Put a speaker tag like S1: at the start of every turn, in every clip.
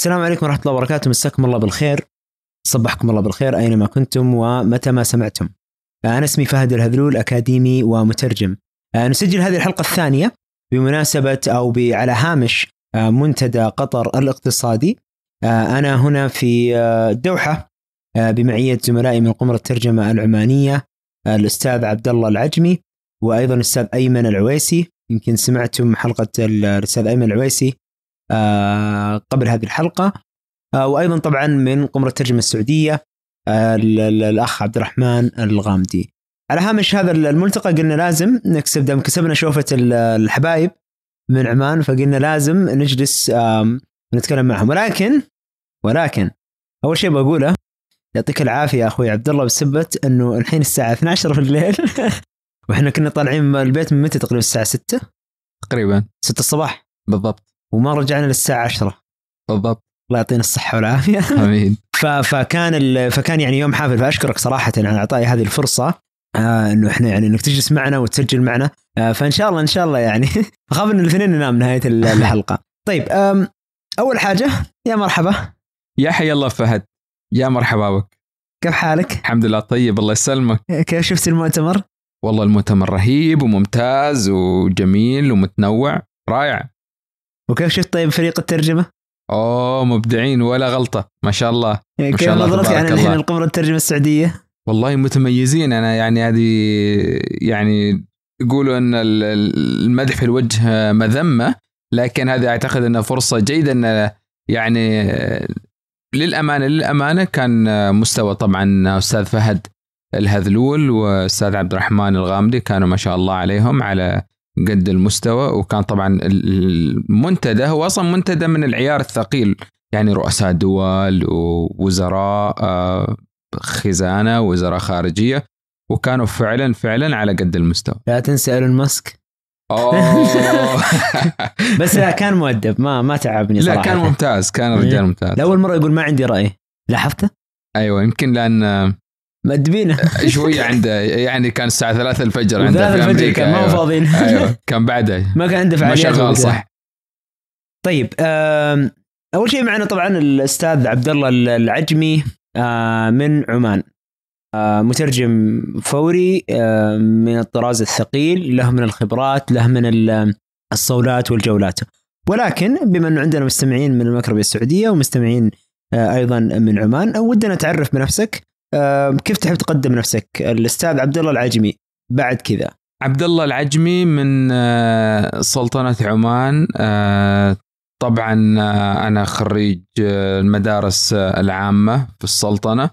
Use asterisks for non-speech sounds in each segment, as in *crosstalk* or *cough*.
S1: السلام عليكم ورحمة الله وبركاته. مساكم الله بالخير. صبحكم الله بالخير أينما كنتم ومتى ما سمعتم. أنا اسمي فهد الهذلول أكاديمي ومترجم. آه، نسجل هذه الحلقة الثانية بمناسبة أو على هامش آه، منتدى قطر الاقتصادي. آه، أنا هنا في الدوحة بمعية زملائي من قمر الترجمة العمانية الأستاذ عبد الله العجمي وأيضا الأستاذ أيمن العويسي. يمكن سمعتم حلقة الأستاذ أيمن العويسي. قبل هذه الحلقة. وأيضا طبعا من قمر الترجمة السعودية الأخ عبد الرحمن الغامدي. على هامش هذا الملتقى قلنا لازم نكسب دام كسبنا شوفة الحبايب من عمان فقلنا لازم نجلس نتكلم معهم. ولكن ولكن أول شيء بقوله يعطيك العافية يا أخوي عبد الله بسبه إنه الحين الساعة 12 في الليل. *laughs* وإحنا كنا طالعين من البيت من متى تقريبا الساعة 6
S2: تقريبا.
S1: 6 الصباح.
S2: بالضبط.
S1: وما رجعنا للساعة 10
S2: بالضبط.
S1: الله يعطينا الصحة والعافية.
S2: آمين. *laughs*
S1: فكان فكان يعني يوم حافل. فأشكرك صراحة على إعطائي هذه الفرصة. آه إنه إحنا يعني إنك تجلس معنا وتسجل معنا. آه فإن شاء الله إن شاء الله يعني *laughs* أخاف إن الاثنين ننام نهاية *laughs* الحلقة. طيب أول حاجة يا مرحبا.
S2: يا حي الله فهد. يا مرحبا بك.
S1: كيف حالك؟
S2: الحمد لله طيب الله يسلمك.
S1: كيف شفت المؤتمر؟
S2: والله المؤتمر رهيب وممتاز وجميل ومتنوع. رائع.
S1: وكيف شفت طيب فريق الترجمة؟
S2: أوه مبدعين ولا غلطة ما شاء الله
S1: ما كيف نظرتك عن الحين القمر الترجمة السعودية؟
S2: والله متميزين أنا يعني هذه يعني يقولوا أن المدح في الوجه مذمة لكن هذه أعتقد أنها فرصة جيدة أن يعني للأمانة للأمانة كان مستوى طبعا أستاذ فهد الهذلول وأستاذ عبد الرحمن الغامدي كانوا ما شاء الله عليهم على قد المستوى وكان طبعا المنتدى هو أصلا منتدى من العيار الثقيل. يعني رؤساء دول ووزراء آه، خزانة وزراء خارجية وكانوا فعلا فعلا على قد المستوى.
S1: لا تنسى إيلون ماسك. *laughs* بس لا كان مؤدب. ما ما تعبني صراحة.
S2: لا كان ممتاز كان رجال إيه. ممتاز.
S1: لأول مرة يقول ما عندي رأي. لاحظته؟
S2: أيوه يمكن لأن
S1: مأدبينه *laughs*
S2: شوية *laughs* عنده يعني كان الساعة 3 الفجر عنده
S1: في الفجر كان ما هو أيوة. فاضيين.
S2: أيوه. *laughs* كان بعده.
S1: ما كان عنده فعاليات
S2: ما شغال صح.
S1: طيب أول شيء معنا طبعا الأستاذ عبد الله العجمي آه، من عمان. آه، مترجم فوري آه، من الطراز الثقيل له من الخبرات له من الصولات والجولات. ولكن بما أنه عندنا مستمعين من المكربيه السعودية ومستمعين أيضا من عمان ودنا نتعرف بنفسك. كيف تحب تقدم نفسك؟ الأستاذ عبد الله العجمي بعد كذا.
S2: عبد الله العجمي من سلطنة عمان. طبعا أنا خريج المدارس العامة في السلطنة.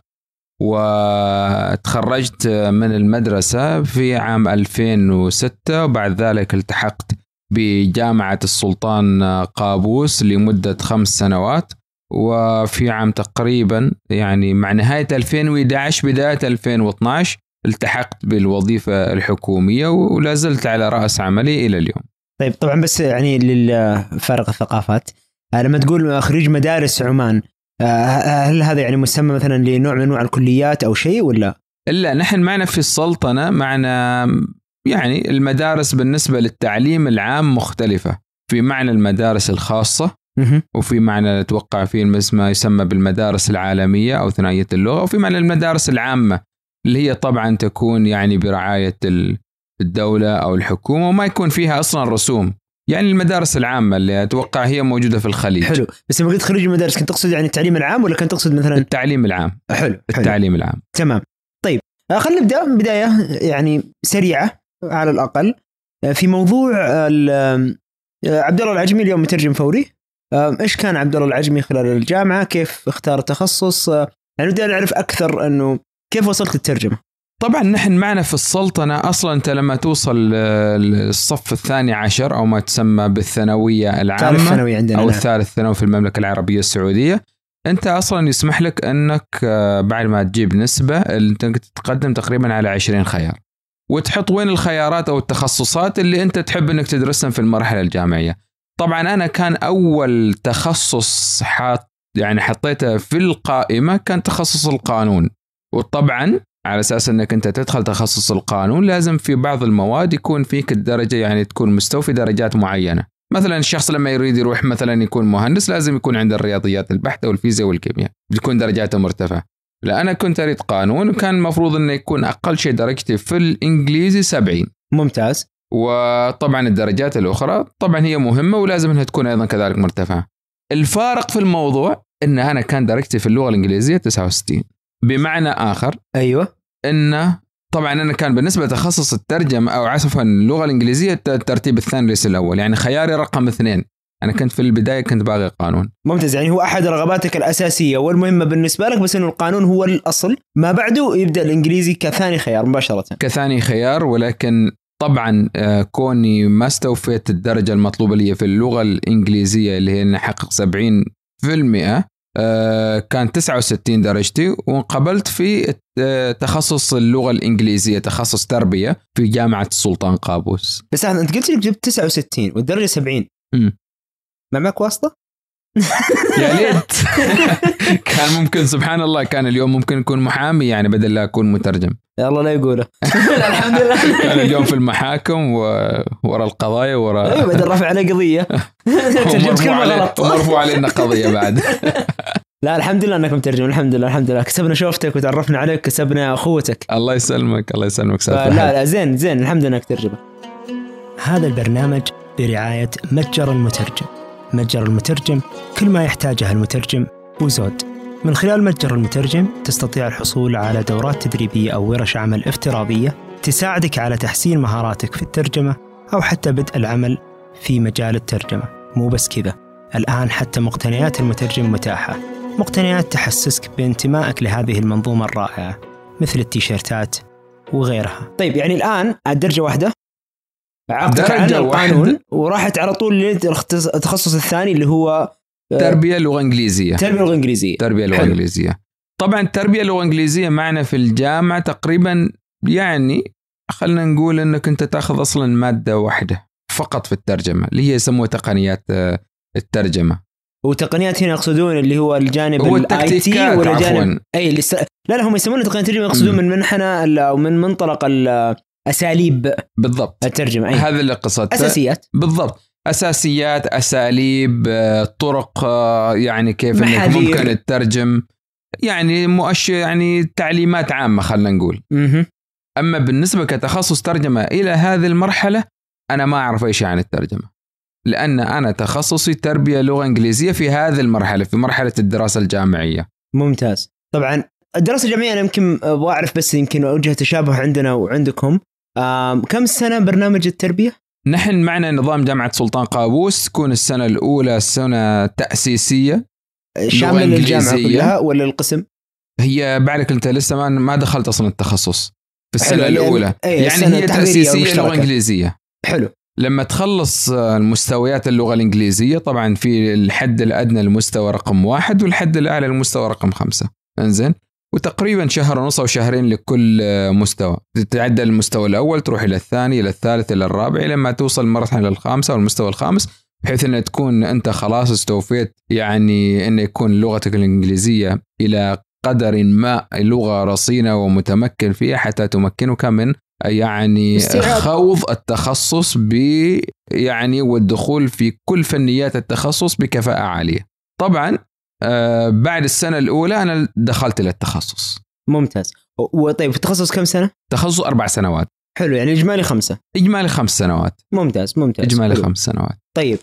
S2: وتخرجت من المدرسة في عام 2006 وبعد ذلك التحقت بجامعة السلطان قابوس لمدة خمس سنوات. وفي عام تقريبا يعني مع نهاية 2011 بداية 2012 التحقت بالوظيفة الحكومية ولا زلت على رأس عملي إلى اليوم
S1: طيب طبعا بس يعني للفارق الثقافات لما تقول خريج مدارس عمان آه، هل هذا يعني مسمى مثلا لنوع من أنواع الكليات أو شيء ولا؟
S2: لا نحن معنا في السلطنة معنا يعني المدارس بالنسبة للتعليم العام مختلفة في معنى المدارس الخاصة وفي معنى أتوقع في ما يسمى بالمدارس العالمية أو ثنائية اللغة وفي معنى المدارس العامة اللي هي طبعا تكون يعني برعاية الدولة أو الحكومة وما يكون فيها أصلا رسوم. يعني المدارس العامة اللي أتوقع هي موجودة في الخليج.
S1: حلو. بس لما قلت خريج المدارس كنت تقصد يعني التعليم العام ولا كنت تقصد مثلا؟
S2: التعليم العام.
S1: حلو, حلو.
S2: التعليم العام.
S1: تمام. طيب آه، خلينا نبدأ. بداية يعني سريعة على الأقل. آه، في موضوع آه، عبد الله العجمي اليوم مترجم فوري. إيش كان عبد الله العجمي خلال الجامعة؟ كيف اختار التخصص؟ يعني بدي نعرف أكثر أنه كيف وصلت للترجمة؟
S2: طبعا نحن معنا في السلطنة أصلا أنت لما توصل للصف الثاني عشر أو ما تسمى بالثانوية العامة
S1: الثالث ثانوي عندنا
S2: أو نعم. الثالث ثانوي في المملكة العربية السعودية أنت أصلا يسمح لك أنك آه، بعد ما تجيب نسبة أنت تتقدم تقريبا على 20 خيار. وتحط وين الخيارات أو التخصصات اللي أنت تحب أنك تدرسهم في المرحلة الجامعية. طبعا أنا كان أول تخصص حاط يعني حطيته في القائمة كان تخصص القانون. وطبعا على أساس إنك أنت تدخل تخصص القانون لازم في بعض المواد يكون فيك الدرجة يعني تكون مستوفي درجات معينة. مثلا الشخص لما يريد يروح مثلا يكون مهندس لازم يكون عنده الرياضيات البحته والفيزياء والكيمياء بتكون درجاته مرتفعة. لا أنا كنت أريد قانون وكان المفروض إنه يكون أقل شيء درجتي في الإنجليزي 70
S1: ممتاز.
S2: وطبعا الدرجات الأخرى طبعا هي مهمة ولازم إنها تكون أيضا كذلك مرتفعة. الفارق في الموضوع إن أنا كان درجتي في اللغة الإنجليزية 69 بمعنى آخر
S1: أيوه.
S2: انه طبعا أنا كان بالنسبة لتخصص الترجمة أو عفوا اللغة الإنجليزية الترتيب الثاني ليس الأول. يعني خياري رقم اثنين. أنا كنت في البداية كنت باغي قانون
S1: ممتاز. يعني هو أحد رغباتك الأساسية والمهمة بالنسبة لك بس إنه القانون هو الأصل. ما بعده يبدأ الإنجليزي كثاني خيار مباشرة.
S2: كثاني خيار ولكن طبعا آه، كوني ما استوفيت الدرجة المطلوبة لي في اللغة الإنجليزية اللي هي اني احقق 70% آه، كان 69 درجتي وانقبلت في آه، تخصص اللغة الإنجليزية تخصص تربية في جامعة السلطان قابوس.
S1: بس أنت قلت لي جبت 69 والدرجة 70
S2: امم
S1: ما معك واسطة؟ *laughs*
S2: يا ليت. *laughs* كان ممكن سبحان الله كان اليوم ممكن يكون محامي يعني بدل لا أكون مترجم.
S1: يا الله لا يقوله. *laughs* الحمد لله.
S2: كان اليوم في المحاكم ورا القضايا ورا
S1: أيوه بدل رفع عليه قضية. *laughs* ترجمت كلمة غلط.
S2: ومرفوع علينا قضية بعد. *laughs*
S1: لا الحمد لله انك مترجم الحمد لله الحمد لله. كسبنا شوفتك وتعرفنا عليك كسبنا أخوتك.
S2: الله يسلمك الله يسلمك
S1: لا لا زين زين. الحمد لله إنك ترجمة. هذا البرنامج برعاية متجر المترجم. متجر المترجم كل ما يحتاجه المترجم وزود. من خلال متجر المترجم تستطيع الحصول على دورات تدريبية أو ورش عمل افتراضية تساعدك على تحسين مهاراتك في الترجمة أو حتى بدء العمل في مجال الترجمة. مو بس كذا الآن حتى مقتنيات المترجم متاحة. مقتنيات تحسسك بانتمائك لهذه المنظومة الرائعة مثل التيشيرتات وغيرها. طيب يعني الآن الدرجة واحدة؟ عقدك عن القانون وراحت على طول للتخصص الثاني اللي هو
S2: تربية لغه إنجليزية.
S1: تربية لغه إنجليزية.
S2: تربية لغه. إنجليزية. طبعا التربيه لغه إنجليزية معنا في الجامعة تقريبا يعني خلينا نقول إنك أنت تأخذ أصلا مادة واحدة فقط في الترجمة اللي هي يسموها تقنيات آه، الترجمة.
S1: وتقنيات هنا يقصدون اللي هو الجانب
S2: هو ال IT ولا جانب
S1: أي س... لا لا هم يسمونه تقنيات الترجمة يقصدون من منحنى أو من منطلق أساليب
S2: بالضبط.
S1: الترجمة أي.
S2: هذا اللي قصدته
S1: أساسيات.
S2: بالضبط. أساسيات أساليب طرق آه، يعني كيف إنك ممكن تترجم. يعني مؤشر يعني تعليمات عامة خلينا نقول. أما بالنسبة كتخصص ترجمة إلى هذه المرحلة أنا ما أعرف اي شيء عن الترجمة. لأن أنا تخصصي تربية لغة إنجليزية في هذه المرحلة في مرحلة الدراسة الجامعية.
S1: ممتاز. طبعا الدراسة الجامعية أنا يمكن أعرف بس يمكن اوجه تشابه عندنا وعندكم. كم سنة برنامج التربية؟
S2: نحن معنا نظام جامعة سلطان قابوس تكون السنة الأولى سنة تأسيسية
S1: شامل الجامعة كلها ولا القسم؟
S2: هي بعدك أنت لسه ما ما دخلت أصلا التخصص في السنة يعني الأولى.
S1: أي
S2: يعني هي تأسيسية لغة إنجليزية.
S1: حلو.
S2: لما تخلص المستويات اللغة الإنجليزية طبعا في الحد الأدنى المستوى رقم واحد والحد الأعلى المستوى رقم خمسة. إنزين؟ وتقريبا شهر ونص أو شهرين لكل مستوى تتعدى المستوى الأول تروح إلى الثاني إلى الثالث إلى الرابع لما توصل المرحله الخامسة أو المستوى الخامس بحيث ان تكون أنت خلاص استوفيت يعني ان يكون لغتك الإنجليزية إلى قدر ما لغة رصينة ومتمكن فيها حتى تمكنك من يعني خوض التخصص ب يعني والدخول في كل فنيات التخصص بكفاءة عالية. طبعا آه بعد السنة الأولى أنا دخلت إلى التخصص.
S1: ممتاز. وطيب التخصص كم سنة؟
S2: تخصص أربع سنوات.
S1: حلو يعني إجمالي خمسة.
S2: إجمالي خمس سنوات.
S1: ممتاز ممتاز.
S2: إجمالي حلو. خمس سنوات.
S1: طيب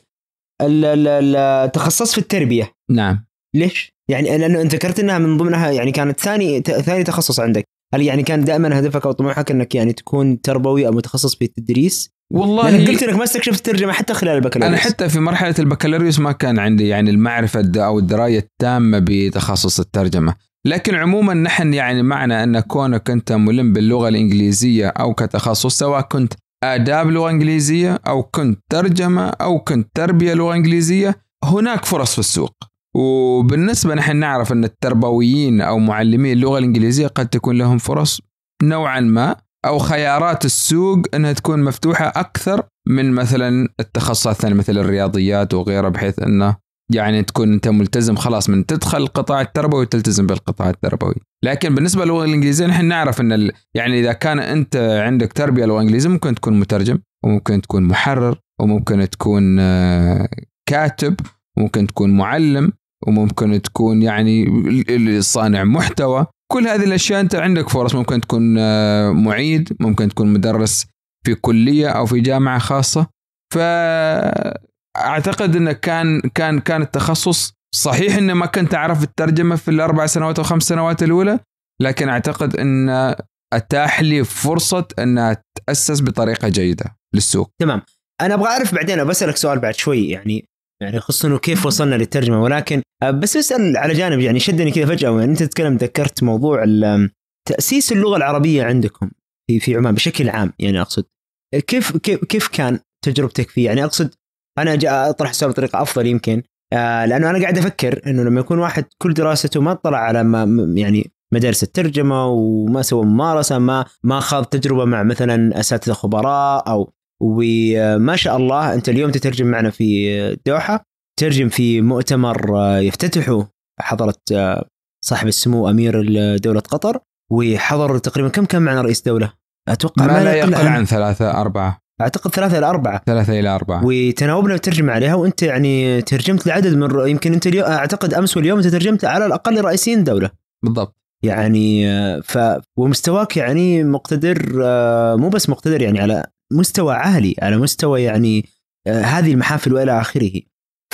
S1: التخصص في التربية.
S2: نعم.
S1: ليش؟ يعني لأنه انت ذكرت إنها من ضمنها يعني كانت ثاني ثاني تخصص عندك، هل يعني كان دائما هدفك أو طموحك إنك يعني تكون تربوي أو متخصص في التدريس؟
S2: والله
S1: لأنك قلت إنك ما استكشفت الترجمة حتى خلال البكالوريوس.
S2: أنا حتى في مرحلة البكالوريوس ما كان عندي يعني المعرفة أو الدراية التامة بتخصص الترجمة. لكن عموما نحن يعني معنى أن كونك أنت ملم باللغة الإنجليزية أو كتخصص سواء كنت آداب لغة إنجليزية أو كنت ترجمة أو كنت تربية لغة إنجليزية هناك فرص في السوق. وبالنسبة نحن نعرف أن التربويين أو معلمي اللغة الإنجليزية قد تكون لهم فرص نوعا ما. أو خيارات السوق إنها تكون مفتوحة أكثر من مثلا التخصصات الثانية مثل الرياضيات وغيرها بحيث إنه يعني تكون أنت ملتزم خلاص من تدخل القطاع التربوي وتلتزم بالقطاع التربوي. لكن بالنسبة للغة الإنجليزية نحن نعرف إن ال... يعني إذا كان أنت عندك تربية لغة إنجليزية ممكن تكون مترجم وممكن تكون محرر وممكن تكون آه، كاتب وممكن تكون معلم وممكن تكون يعني صانع محتوى. كل هذه الأشياء أنت عندك فرص. ممكن تكون آه، معيد ممكن تكون مدرس في كلية أو في جامعة خاصة. فاعتقد انه كان كان كان التخصص صحيح انه ما كنت أعرف الترجمة في الأربع سنوات أو خمس سنوات الأولى لكن أعتقد إن أتاح لي فرصة انها تاسس بطريقة جيدة للسوق.
S1: تمام. أنا أبغى أعرف بعدين بسالك سؤال بعد شوي. يعني يعني خصوصا إنه كيف وصلنا للترجمة. ولكن آه، بس اسأل على جانب يعني شدني كذا فجأة يعني أنت تتكلم ذكرت موضوع تأسيس اللغة العربية عندكم في في عمان بشكل عام يعني أقصد. كيف كيف كيف كان تجربتك فيه؟ يعني أقصد أنا جاء أطرح السؤال بطريقة أفضل يمكن. آه لأنه أنا قاعد أفكر إنه لما يكون واحد كل دراسته ما اطلع على ما يعني مدارس الترجمة وما سوى ممارسة ما ما خاض تجربة مع مثلا أساتذة خبراء أو وما شاء الله أنت اليوم تترجم معنا في الدوحه ترجم في مؤتمر آه، يفتتحه حضرت آه، صاحب السمو أمير دوله قطر وحضر تقريبا كم كان معنا رئيس دولة؟
S2: أتوقع ما, لا يقل عن, عن ثلاثة أربعة.
S1: أعتقد ثلاثة إلى أربعة.
S2: ثلاثة إلى أربعة.
S1: وتناوبنا الترجمه عليها وأنت يعني ترجمت لعدد من يمكن أنت اليوم أعتقد أمس واليوم أنت ترجمت على الأقل رئيسين دولة.
S2: بالضبط.
S1: يعني آه، ف ومستواك يعني مقتدر مو بس مقتدر يعني على مستوى عالي على مستوى يعني آه، هذه المحافل وإلى آخره.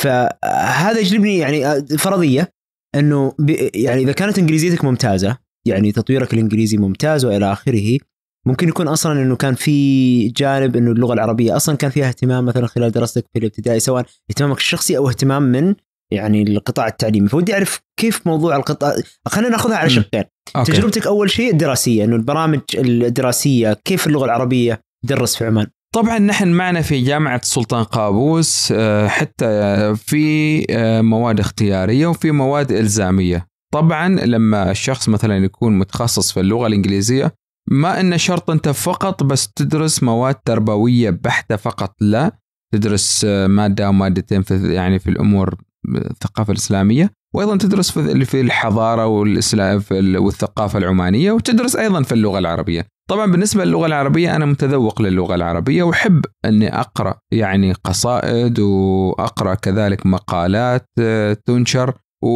S1: فهذا يجلبني يعني آه، فرضية إنه يعني إذا كانت إنجليزيتك ممتازة يعني تطويرك الإنجليزي ممتاز وإلى آخره ممكن يكون أصلا إنه كان في جانب إنه اللغة العربية أصلا كان فيها اهتمام مثلا خلال دراستك في الابتدائي سواء اهتمامك الشخصي أو اهتمام من يعني القطاع التعليمي. فودي أعرف كيف موضوع القطاع خلينا نأخذها على شقين. تجربتك أول شيء الدراسيه إنه البرامج الدراسية كيف اللغة العربية؟ درس في عمان.
S2: طبعا نحن معنا في جامعة سلطان قابوس آه، حتى في آه، مواد اختيارية وفي مواد إلزامية. طبعا لما الشخص مثلا يكون متخصص في اللغة الإنجليزية ما إن شرط أنت فقط بس تدرس مواد تربوية بحتة فقط لا. تدرس آه، مادة أو مادتين في يعني في الأمور الثقافة الإسلامية وأيضا تدرس في الحضارة والإسلام والثقافة العمانية وتدرس أيضا في اللغة العربية. طبعا بالنسبة للغة العربية أنا متذوق للغة العربية وأحب إني أقرأ يعني قصائد وأقرأ كذلك مقالات آه، تنشر و...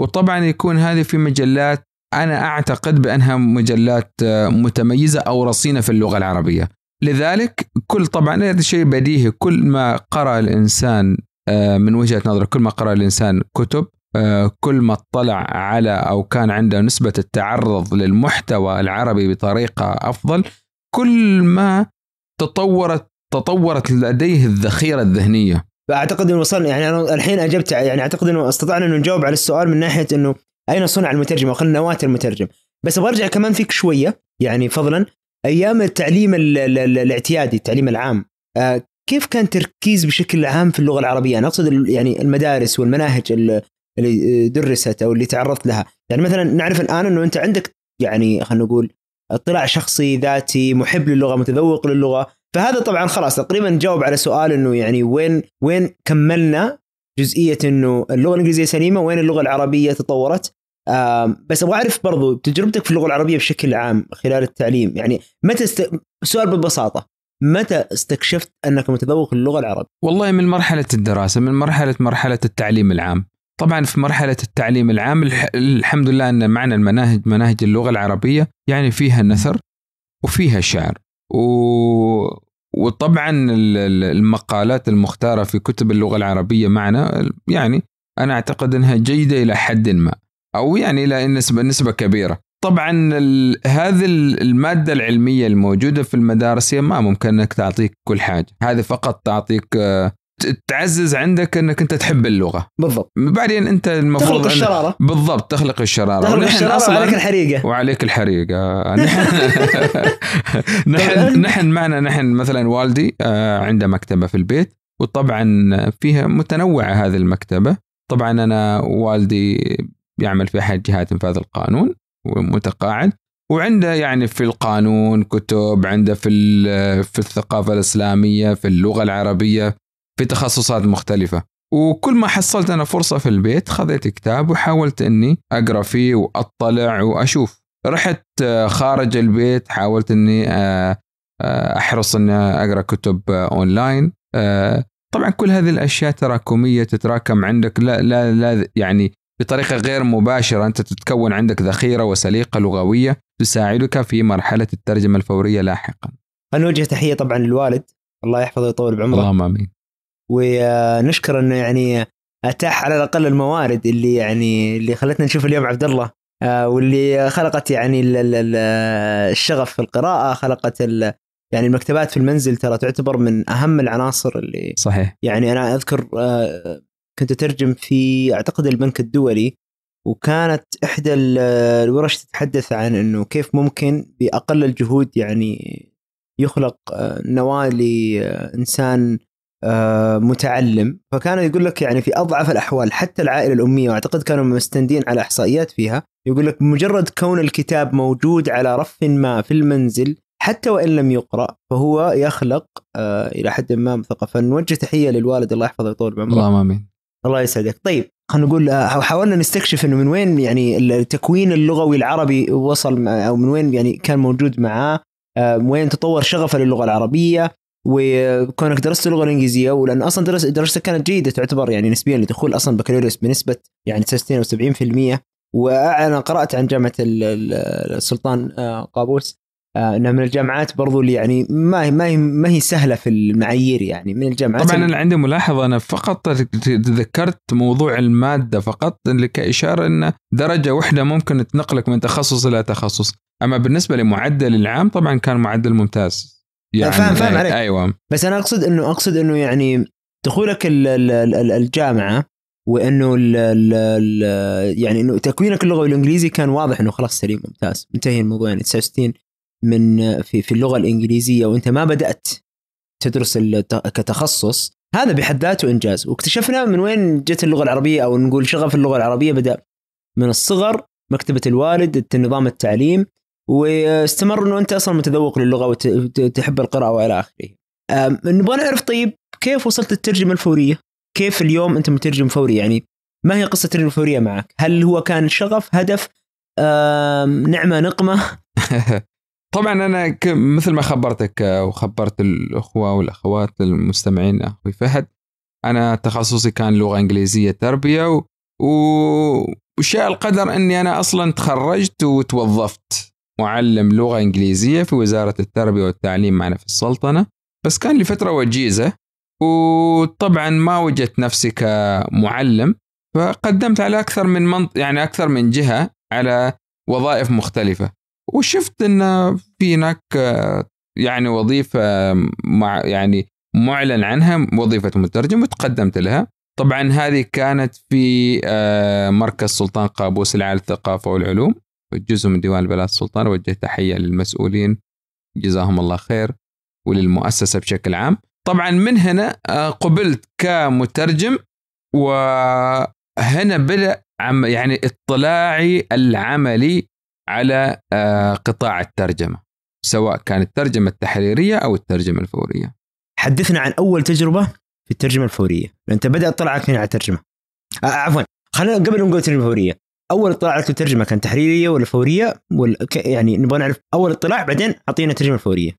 S2: وطبعا يكون هذه في مجلات أنا أعتقد بأنها مجلات آه، متميزة أو رصينة في اللغة العربية. لذلك كل طبعا هذا شيء بديهي كل ما قرأ الإنسان آه، من وجهة نظري كل ما قرأ الإنسان كتب كل ما اطلع على أو كان عنده نسبة التعرض للمحتوى العربي بطريقة أفضل كل ما تطورت تطورت لديه الذخيرة الذهنية
S1: اعتقد إنه وصلنا يعني أنا الحين أجبت يعني أعتقد إنه استطعنا إنه نجاوب على السؤال من ناحية إنه أين صنع المترجم أو نواة المترجم بس أبغى أرجع كمان فيك شوية يعني فضلا أيام التعليم الاعتيادي التعليم العام آه، كيف كان تركيز بشكل عام في اللغة العربية؟ أنا أقصد يعني المدارس والمناهج اللي درست أو اللي تعرضت لها، يعني مثلا نعرف الآن إنه أنت عندك يعني خلينا نقول اطلاع شخصي ذاتي محب للغة متذوق للغة فهذا طبعا خلاص تقريبا جاوب على سؤال إنه يعني وين وين كملنا جزئية إنه اللغة الإنجليزية سليمة وين اللغة العربية تطورت بس أبغى أعرف برضو تجربتك في اللغة العربية بشكل عام خلال التعليم يعني متى است... سؤال ببساطة متى استكشفت أنك متذوق اللغة العربية؟
S2: والله من مرحلة الدراسة من مرحلة مرحلة التعليم العام. طبعا في مرحلة التعليم العام الحمد لله أن معنا المناهج مناهج اللغة العربية يعني فيها نثر وفيها شعر. و... وطبعا المقالات المختارة في كتب اللغة العربية معنا يعني أنا أعتقد أنها جيدة إلى حد ما أو يعني إلى نسبة نسبة كبيرة. طبعا هذه المادة العلمية الموجودة في المدارس هي ما ممكن أنك تعطيك كل حاجة. هذه فقط تعطيك آه، تعزز عندك انك انت تحب اللغة.
S1: بالضبط.
S2: بعدين انت المفروض
S1: تخلق الشرارة.
S2: بالضبط تخلق الشرارة.
S1: تخلق الشرارة وعليك الحريقة.
S2: وعليك الحريقة. *laughs* نحن نحن نحن معنا نحن مثلا والدي آه، عنده مكتبة في البيت وطبعا فيها متنوعة هذه المكتبة. طبعا أنا والدي يعمل في أحد جهات إنفاذ القانون ومتقاعد وعنده يعني في القانون كتب عنده في في الثقافة الإسلامية في اللغة العربية. في تخصصات مختلفة وكل ما حصلت أنا فرصة في البيت خذيت كتاب وحاولت إني أقرأ فيه وأطلع وأشوف رحت خارج البيت حاولت إني آه، أحرص إني أقرأ كتب آه، أونلاين آه، طبعا كل هذه الأشياء تراكمية تتراكم عندك لا لا لا يعني بطريقة غير مباشرة أنت تتكون عندك ذخيرة وسليقة لغوية تساعدك في مرحلة الترجمة الفورية لاحقا.
S1: نوجه تحية طبعا للوالد الله يحفظه ويطول بعمره.
S2: اللهم آمين.
S1: ونشكر إنه يعني أتاح على الأقل الموارد اللي يعني اللي خلتنا نشوف اليوم عبد الله. آه، واللي خلقت يعني الشغف في القراءة خلقت يعني المكتبات في المنزل ترى تعتبر من أهم العناصر اللي
S2: صحيح.
S1: يعني أنا أذكر آه، كنت أترجم في أعتقد البنك الدولي وكانت إحدى الورش تتحدث عن إنه كيف ممكن بأقل الجهود يعني يخلق آه، نواة لإنسان متعلم. فكانوا يقول لك يعني في أضعف الأحوال حتى العائلة الأمية وأعتقد كانوا مستندين على إحصائيات فيها يقول لك مجرد كون الكتاب موجود على رف ما في المنزل حتى وإن لم يقرأ فهو يخلق آه إلى حد ما ثقافه فنوجه تحية للوالد الله يحفظه ويطول بعمره.
S2: اللهم آمين.
S1: الله يسعدك. طيب خلينا نقول آه، حاولنا نستكشف إنه من وين يعني التكوين اللغوي العربي وصل أو من وين يعني كان موجود معاه آه وين تطور شغفه للغة العربية. وكونك درست اللغة الإنجليزية ولأن أصلا درس درجتك كانت جيدة تعتبر يعني نسبيا لدخول أصلا بكالوريوس بنسبة يعني 60 أو 70% وأنا قرأت عن جامعة السلطان آه، قابوس آه، إنها من الجامعات برضو اللي يعني ما هي ما هي ما هي سهلة في المعايير يعني من الجامعات
S2: طبعا أنا عندي ملاحظة أنا فقط تذكرت موضوع المادة فقط كاشاره إن درجة واحدة ممكن تنقلك من تخصص إلى تخصص. أما بالنسبة لمعدل العام طبعا كان معدل ممتاز.
S1: يعني فاهم فاهم عليك.
S2: أيوه.
S1: بس أنا أقصد انه أقصد إنه يعني دخولك الجامعة وإنه ال ال يعني إنه تكوينك اللغوي الانجليزي كان واضح إنه خلاص سليم ممتاز. منتهي الموضوع. يعني 69 من في في اللغة الإنجليزية وأنت ما بدأت تدرس كتخصص هذا بحد ذاته إنجاز. واكتشفنا من وين جت اللغة العربية أو نقول شغف اللغة العربية بدأ. من الصغر مكتبة الوالد نظام التعليم واستمر إنه أنت أصلا متذوق للغة وتحب القراءة وإلى آخره. نبغى نعرف طيب كيف وصلت الترجمة الفورية؟ كيف اليوم أنت مترجم فوري يعني ما هي قصة الترجمة الفورية معك؟ هل هو كان شغف هدف نعمة نقمة؟ *laughs*
S2: طبعا أنا مثل ما خبرتك وخبرت الأخوة والأخوات المستمعين أخوي فهد أنا تخصصي كان لغة إنجليزية تربية و... وشاء القدر أني أنا أصلا تخرجت وتوظفت معلم لغة إنجليزية في وزارة التربية والتعليم معنا في السلطنة. بس كان لفتره وجيزة وطبعا ما وجدت نفسي كمعلم فقدمت على أكثر من منط... يعني أكثر من جهة على وظائف مختلفة. وشفت إن في هناك يعني وظيفة مع يعني معلن عنها وظيفة مترجم وتقدمت لها. طبعا هذه كانت في آه، مركز سلطان قابوس العالي للثقافه والعلوم. جزء من ديوان البلاد السلطان وجه تحية للمسؤولين. جزاهم الله خير وللمؤسسة بشكل عام. طبعا من هنا آه، قبلت كمترجم وهنا بدأ يعني اطلاعي العملي على آه، قطاع الترجمة سواء كانت الترجمة التحريرية أو الترجمة الفورية.
S1: حدثنا عن أول تجربة في الترجمة الفورية. أنت بدا اطلاعك هنا على الترجمة. آه عفوا خلينا قبل نقول الترجمة الفورية. أول اطلاع لك الترجمة كانت تحريرية ولا فورية؟ ولا يعني نبغى نعرف أول اطلاع بعدين أعطينا الترجمة الفورية.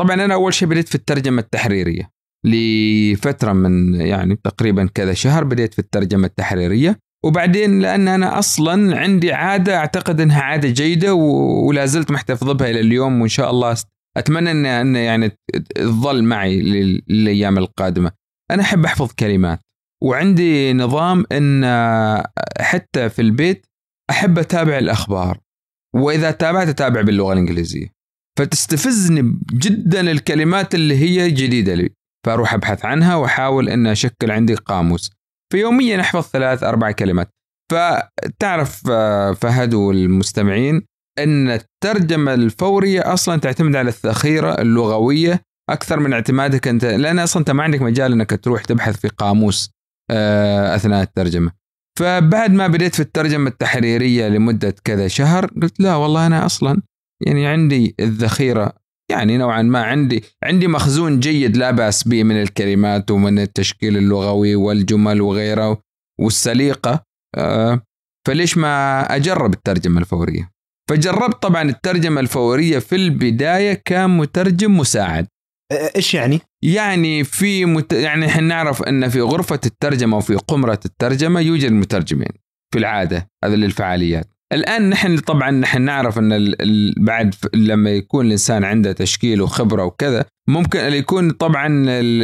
S2: طبعا أنا أول شيء بديت في الترجمة التحريرية. لفترة من يعني تقريبا كذا شهر بديت في الترجمة التحريرية. وبعدين لأن أنا أصلا عندي عادة أعتقد إنها عادة جيدة ولا زلت محتفظ بها إلى اليوم وإن شاء الله أتمنى ان إن يعني تظل معي للأيام القادمة. أنا أحب أحفظ كلمات. وعندي نظام إن حتى في البيت أحب أتابع الأخبار. وإذا تابعت أتابع باللغة الإنجليزية. فتستفزني جدا الكلمات اللي هي جديدة لي. فأروح أبحث عنها وأحاول إن أشكل عندي قاموس. فيوميا أحفظ ثلاث أربع كلمات. فتعرف آه، فهد والمستمعين إن الترجمة الفورية أصلا تعتمد على الذخيرة اللغوية أكثر من اعتمادك أنت لأن أصلا أنت ما عندك مجال إنك تروح تبحث في قاموس. آه، أثناء الترجمة. فبعد ما بديت في الترجمة التحريرية لمدة كذا شهر قلت لا والله أنا أصلا يعني عندي الذخيرة يعني نوعا ما عندي عندي مخزون جيد لا بأس به من الكلمات ومن التشكيل اللغوي والجمل وغيره والسليقة. آه، فليش ما أجرب الترجمة الفورية؟ فجربت طبعا الترجمة الفورية في البداية كمترجم مساعد.
S1: إيش يعني؟
S2: يعني في مت... يعني إحنا نعرف إن في غرفة الترجمة وفي قمرة الترجمة يوجد مترجمين في العادة هذا للفعاليات. الآن نحن طبعا نحن نعرف إن ال... بعد لما يكون الإنسان عنده تشكيل وخبرة وكذا ممكن يكون طبعا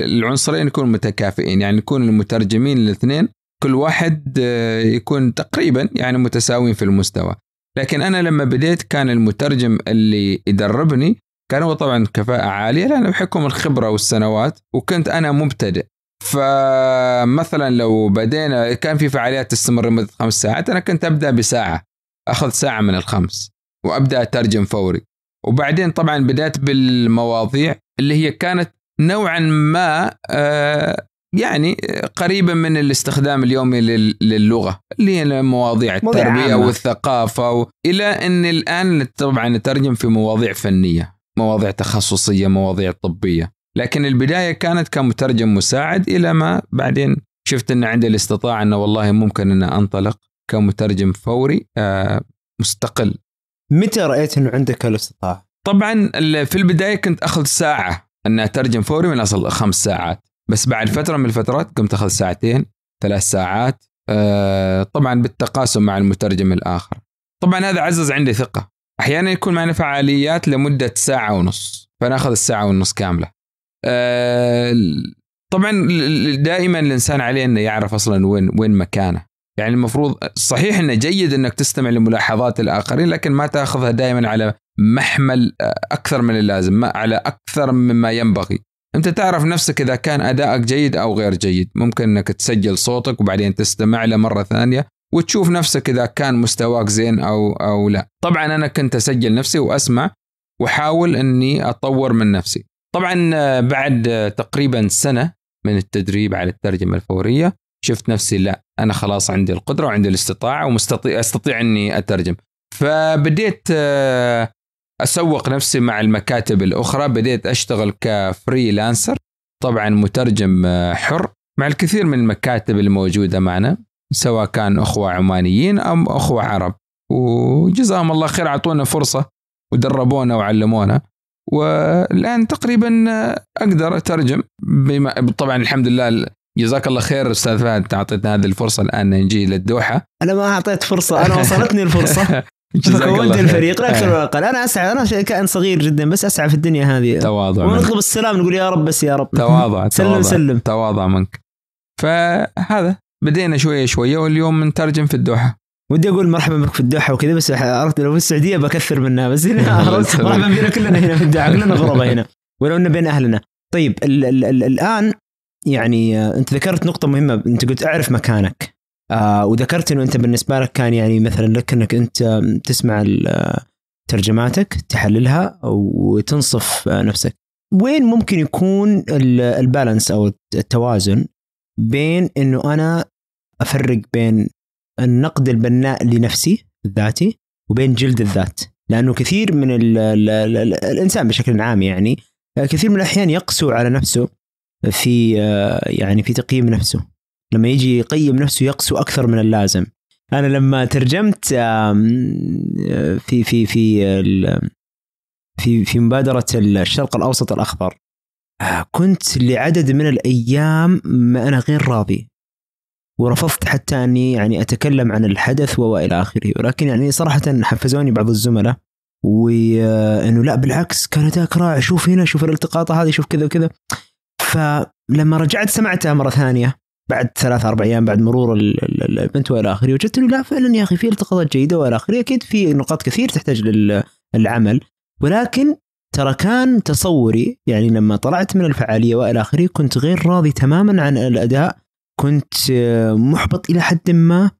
S2: العنصرين يكونوا متكافئين. يعني يكون المترجمين الاثنين كل واحد آه، يكون تقريبا يعني متساويين في المستوى. لكن أنا لما بديت كان المترجم اللي يدربني كان هو طبعا كفاءة عالية لأنه بحكم الخبرة والسنوات وكنت أنا مبتدئ. فمثلا لو بدينا كان في فعاليات تستمر لمدة خمس ساعات أنا كنت أبدأ بساعة أخذ ساعة من الخمس وأبدأ أترجم فوري. وبعدين طبعا بدأت بالمواضيع اللي هي كانت نوعا ما آه، يعني قريبة من الاستخدام اليومي للغة اللي هي مواضيع التربية والثقافة و... إلى أن الآن طبعا نترجم في مواضيع فنية. مواضيع تخصصية مواضيع طبية. لكن البداية كانت كمترجم مساعد إلى ما بعدين شفت أن عندي الاستطاعة أنه والله ممكن أن أنطلق كمترجم فوري آه، مستقل.
S1: متى رأيت أنه عندك الاستطاعة؟
S2: طبعا في البداية كنت أخذ ساعة أن أترجم فوري من أصل خمس ساعات. بس بعد فترة من الفترات قمت أخذ ساعتين ثلاث ساعات آه، طبعا بالتقاسم مع المترجم الآخر. طبعا هذا عزز عندي ثقة. أحيانا يكون معنا فعاليات لمدة ساعة ونص فناخذ الساعة ونص كاملة. آه، طبعا دائما الإنسان عليه إنه يعرف أصلا وين وين مكانه. يعني المفروض صحيح إنه جيد إنك تستمع لملاحظات الآخرين لكن ما تأخذها دائما على محمل آه، أكثر من اللازم على أكثر مما ينبغي. أنت تعرف نفسك إذا كان أدائك جيد أو غير جيد. ممكن إنك تسجل صوتك وبعدين تستمع له مرة ثانية. وتشوف نفسك إذا كان مستواك زين أو أو لا. طبعا أنا كنت أسجل نفسي وأسمع وأحاول إني أطور من نفسي. طبعا بعد تقريبا سنة من التدريب على الترجمة الفورية شفت نفسي لا أنا خلاص عندي القدرة وعندي الاستطاعة ومستطيع أستطيع إني أترجم. فبديت أسوق نفسي مع المكاتب الأخرى بديت أشتغل كفريلانسر طبعا مترجم آه، حر مع الكثير من المكاتب الموجودة معنا. سواء كان أخوة عمانيين أو أخوة عرب. وجزاهم الله خير أعطونا فرصة ودربونا وعلمونا. والآن تقريبا آه، أقدر أترجم بما طبعا الحمد لله جزاك الله خير أستاذ فهد أعطيتنا هذه الفرصة الآن نجي للدوحة.
S1: أنا ما أعطيت فرصة أنا وصلتني الفرصة. *laughs* كونت الفريق لا أكثر ولا أقل أنا أسعى أنا كائن صغير جدا بس أسعى في الدنيا هذه.
S2: تواضع
S1: ونطلب السلام نقول يا رب بس يا رب.
S2: تواضع *laughs*
S1: سلم تواضع. سلم.
S2: تواضع منك. فهذا بدينا شوية شوية واليوم نترجم في الدوحة.
S1: ودي أقول مرحبا بك في الدوحة وكذا بس عرفت لو في السعودية بكثر منها بس هنا *laughs* مرحبا بنا كلنا هنا في الدوحة كلنا غرباء هنا. ولو إنه بين أهلنا. طيب ال ال ال الآن يعني آه، أنت ذكرت نقطة مهمة أنت قلت أعرف مكانك. آه وذكرت إنه أنت بالنسبة لك كان يعني مثلا لك إنك أنت تسمع ترجماتك تحللها وتنصف نفسك. وين ممكن يكون البالانس أو التوازن بين إنه أنا أفرق بين النقد البناء لنفسي الذاتي وبين جلد الذات. لأنه كثير من ال ال ال الإنسان بشكل عام يعني كثير من الأحيان يقسو على نفسه في يعني في تقييم نفسه. لما يجي يقيم نفسه يقسو أكثر من اللازم. أنا لما ترجمت في في في في في مبادرة الشرق الأوسط الأخضر آه، كنت لعدد من الأيام ما أنا غير راضي. ورفضت حتى أني يعني أتكلم عن الحدث والى آخره. ولكن يعني صراحة حفزوني بعض الزملاء وأنه لا بالعكس كان اداك رائع. شوف هنا شوف الالتقاطه هذه شوف كذا وكذا. فلما رجعت سمعتها مرة ثانية بعد ثلاث أربع أيام بعد مرور البنت وإلى آخره وجدت إنه لا فعلا يا أخي في التقاطات جيدة وإلى آخره. أكيد في نقاط كثير تحتاج للعمل. ولكن ترى كان تصوري يعني لما طلعت من الفعالية وإلى آخره كنت غير راضي تماما عن الأداء كنت محبط إلى حد ما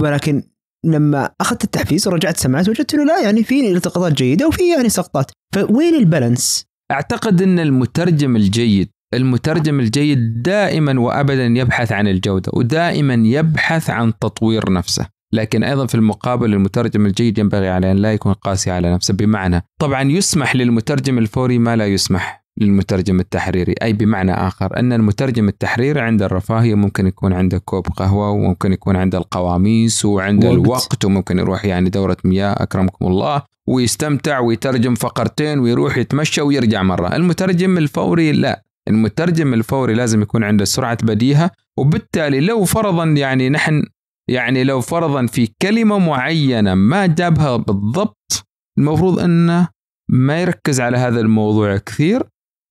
S1: ولكن لما أخذت التحفيز ورجعت سمعت وجدت إنه لا يعني في التقاطات جيدة وفي يعني سقطات. فوين البالانس؟
S2: أعتقد إن المترجم الجيد المترجم الجيد دائما وابدا يبحث عن الجودة ودائما يبحث عن تطوير نفسه. لكن أيضا في المقابل المترجم الجيد ينبغي عليه أن لا يكون قاسي على نفسه. بمعنى طبعا يسمح للمترجم الفوري ما لا يسمح. للمترجم التحريري أي بمعنى آخر أن المترجم التحريري عند الرفاهية ممكن يكون عنده كوب قهوة وممكن يكون عنده القواميس وعنده
S1: وقت.
S2: الوقت وممكن يروح يعني دورة مياه أكرمكم الله ويستمتع ويترجم فقرتين ويروح يتمشى ويرجع مرة المترجم الفوري لا المترجم الفوري لازم يكون عنده سرعة بديهة وبالتالي لو فرضا يعني نحن يعني لو فرضا في كلمة معينة ما جابها بالضبط المفروض أنه ما يركز على هذا الموضوع كثير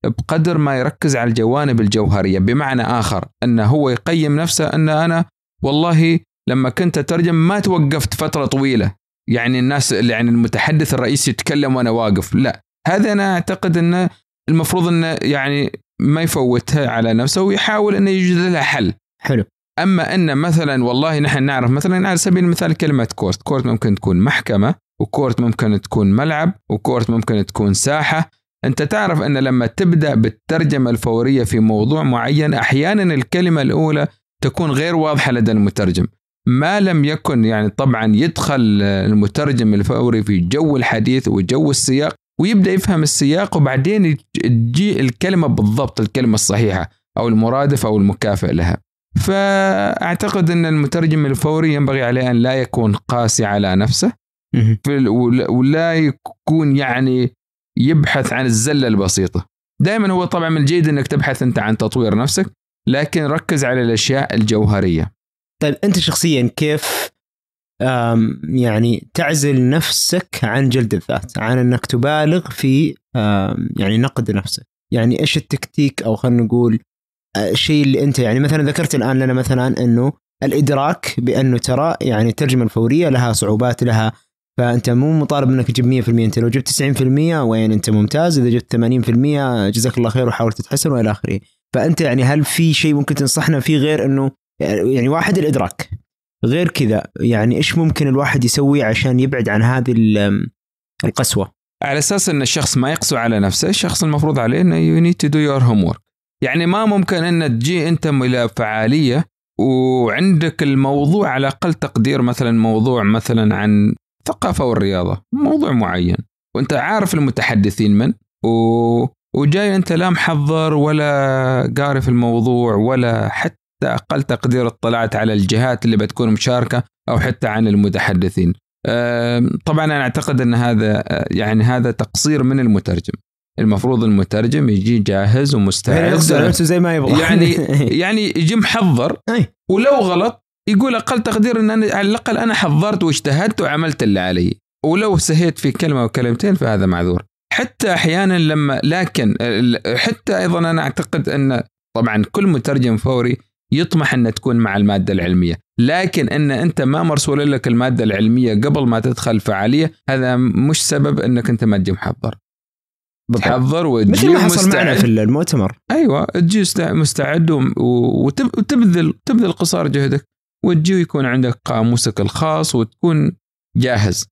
S2: بقدر ما يركز على الجوانب الجوهرية. بمعنى آخر أنه هو يقيم نفسه أن أنا والله لما كنت أترجم ما توقفت فترة طويلة. يعني الناس يعني المتحدث الرئيسي يتكلم وأنا واقف. لا هذا أنا أعتقد أنه المفروض أنه يعني ما يفوتها على نفسه ويحاول أنه يوجد لها حل.
S1: حلو.
S2: أما أن مثلا والله نحن نعرف مثلا على سبيل المثال كلمة court، court ممكن تكون محكمة و court ممكن تكون ملعب و court ممكن تكون ساحة، أنت تعرف أن لما تبدأ بالترجمة الفورية في موضوع معين أحيانا الكلمة الأولى تكون غير واضحة لدى المترجم. ما لم يكن يعني طبعا يدخل المترجم الفوري في جو الحديث وجو السياق ويبدأ يفهم السياق وبعدين تجي الكلمة بالضبط الكلمة الصحيحة أو المرادف أو المكافئ لها. فأعتقد أن المترجم الفوري ينبغي عليه أن لا يكون قاسي على نفسه ولا يكون يعني يبحث عن الزلة البسيطة. دائما هو طبعا من الجيد إنك تبحث أنت عن تطوير نفسك لكن ركز على الأشياء الجوهرية.
S1: طيب أنت شخصيا كيف يعني تعزل نفسك عن جلد الذات عن إنك تبالغ في يعني نقد نفسك؟ يعني إيش التكتيك أو خلينا نقول آه، الشيء اللي أنت يعني مثلا ذكرت الآن لنا مثلا إنه الإدراك بأنه ترى يعني الترجمة الفورية لها صعوبات لها فأنت مو مطالب إنك تجيب 100% أنت لو جبت 90% وين أنت ممتاز؟ إذا جبت 80% جزاك الله خير وحاول تتحسن وإلى آخره. فأنت يعني هل في شيء ممكن تنصحنا فيه غير إنه يعني واحد الإدراك؟ غير كذا يعني إيش ممكن الواحد يسوي عشان يبعد عن هذه ال- القسوة؟
S2: على أساس إن الشخص ما يقسو على نفسه الشخص المفروض عليه إنه you need to do your home يعني ما ممكن إن تجي أنت إلى فعالية وعندك الموضوع على أقل تقدير مثلا موضوع مثلا عن الثقافة والرياضة موضوع معين. وأنت عارف المتحدثين من؟ و... وجاي أنت لا محضر ولا قاري في الموضوع ولا حتى أقل تقدير اطلعت على الجهات اللي بتكون مشاركة أو حتى عن المتحدثين. طبعا أنا أعتقد أن هذا يعني هذا تقصير من المترجم. المفروض المترجم يجي جاهز ومستعد.
S1: زي ما يبغى.
S2: يعني *laughs* يعني يجي محضر. ولو غلط يقول أقل تقدير إن أنا على الأقل أنا حضرت واجتهدت وعملت اللي علي. ولو سهيت في كلمة أو كلمتين فهذا معذور. حتى أحيانا لما لكن حتى أيضا أنا أعتقد أن طبعا كل مترجم فوري يطمح ان تكون مع المادة العلمية. لكن أن أنت ما مرسول لك المادة العلمية قبل ما تدخل فعالية هذا مش سبب أنك أنت ما تجي محضر.
S1: بالضبط.
S2: تحضر وتجي
S1: مثل ما حصل معنا
S2: مستعد.
S1: في المؤتمر.
S2: أيوه تجي مستعد وتبذل تبذل قصار جهدك. وتجي ويكون عندك قاموسك الخاص وتكون جاهز.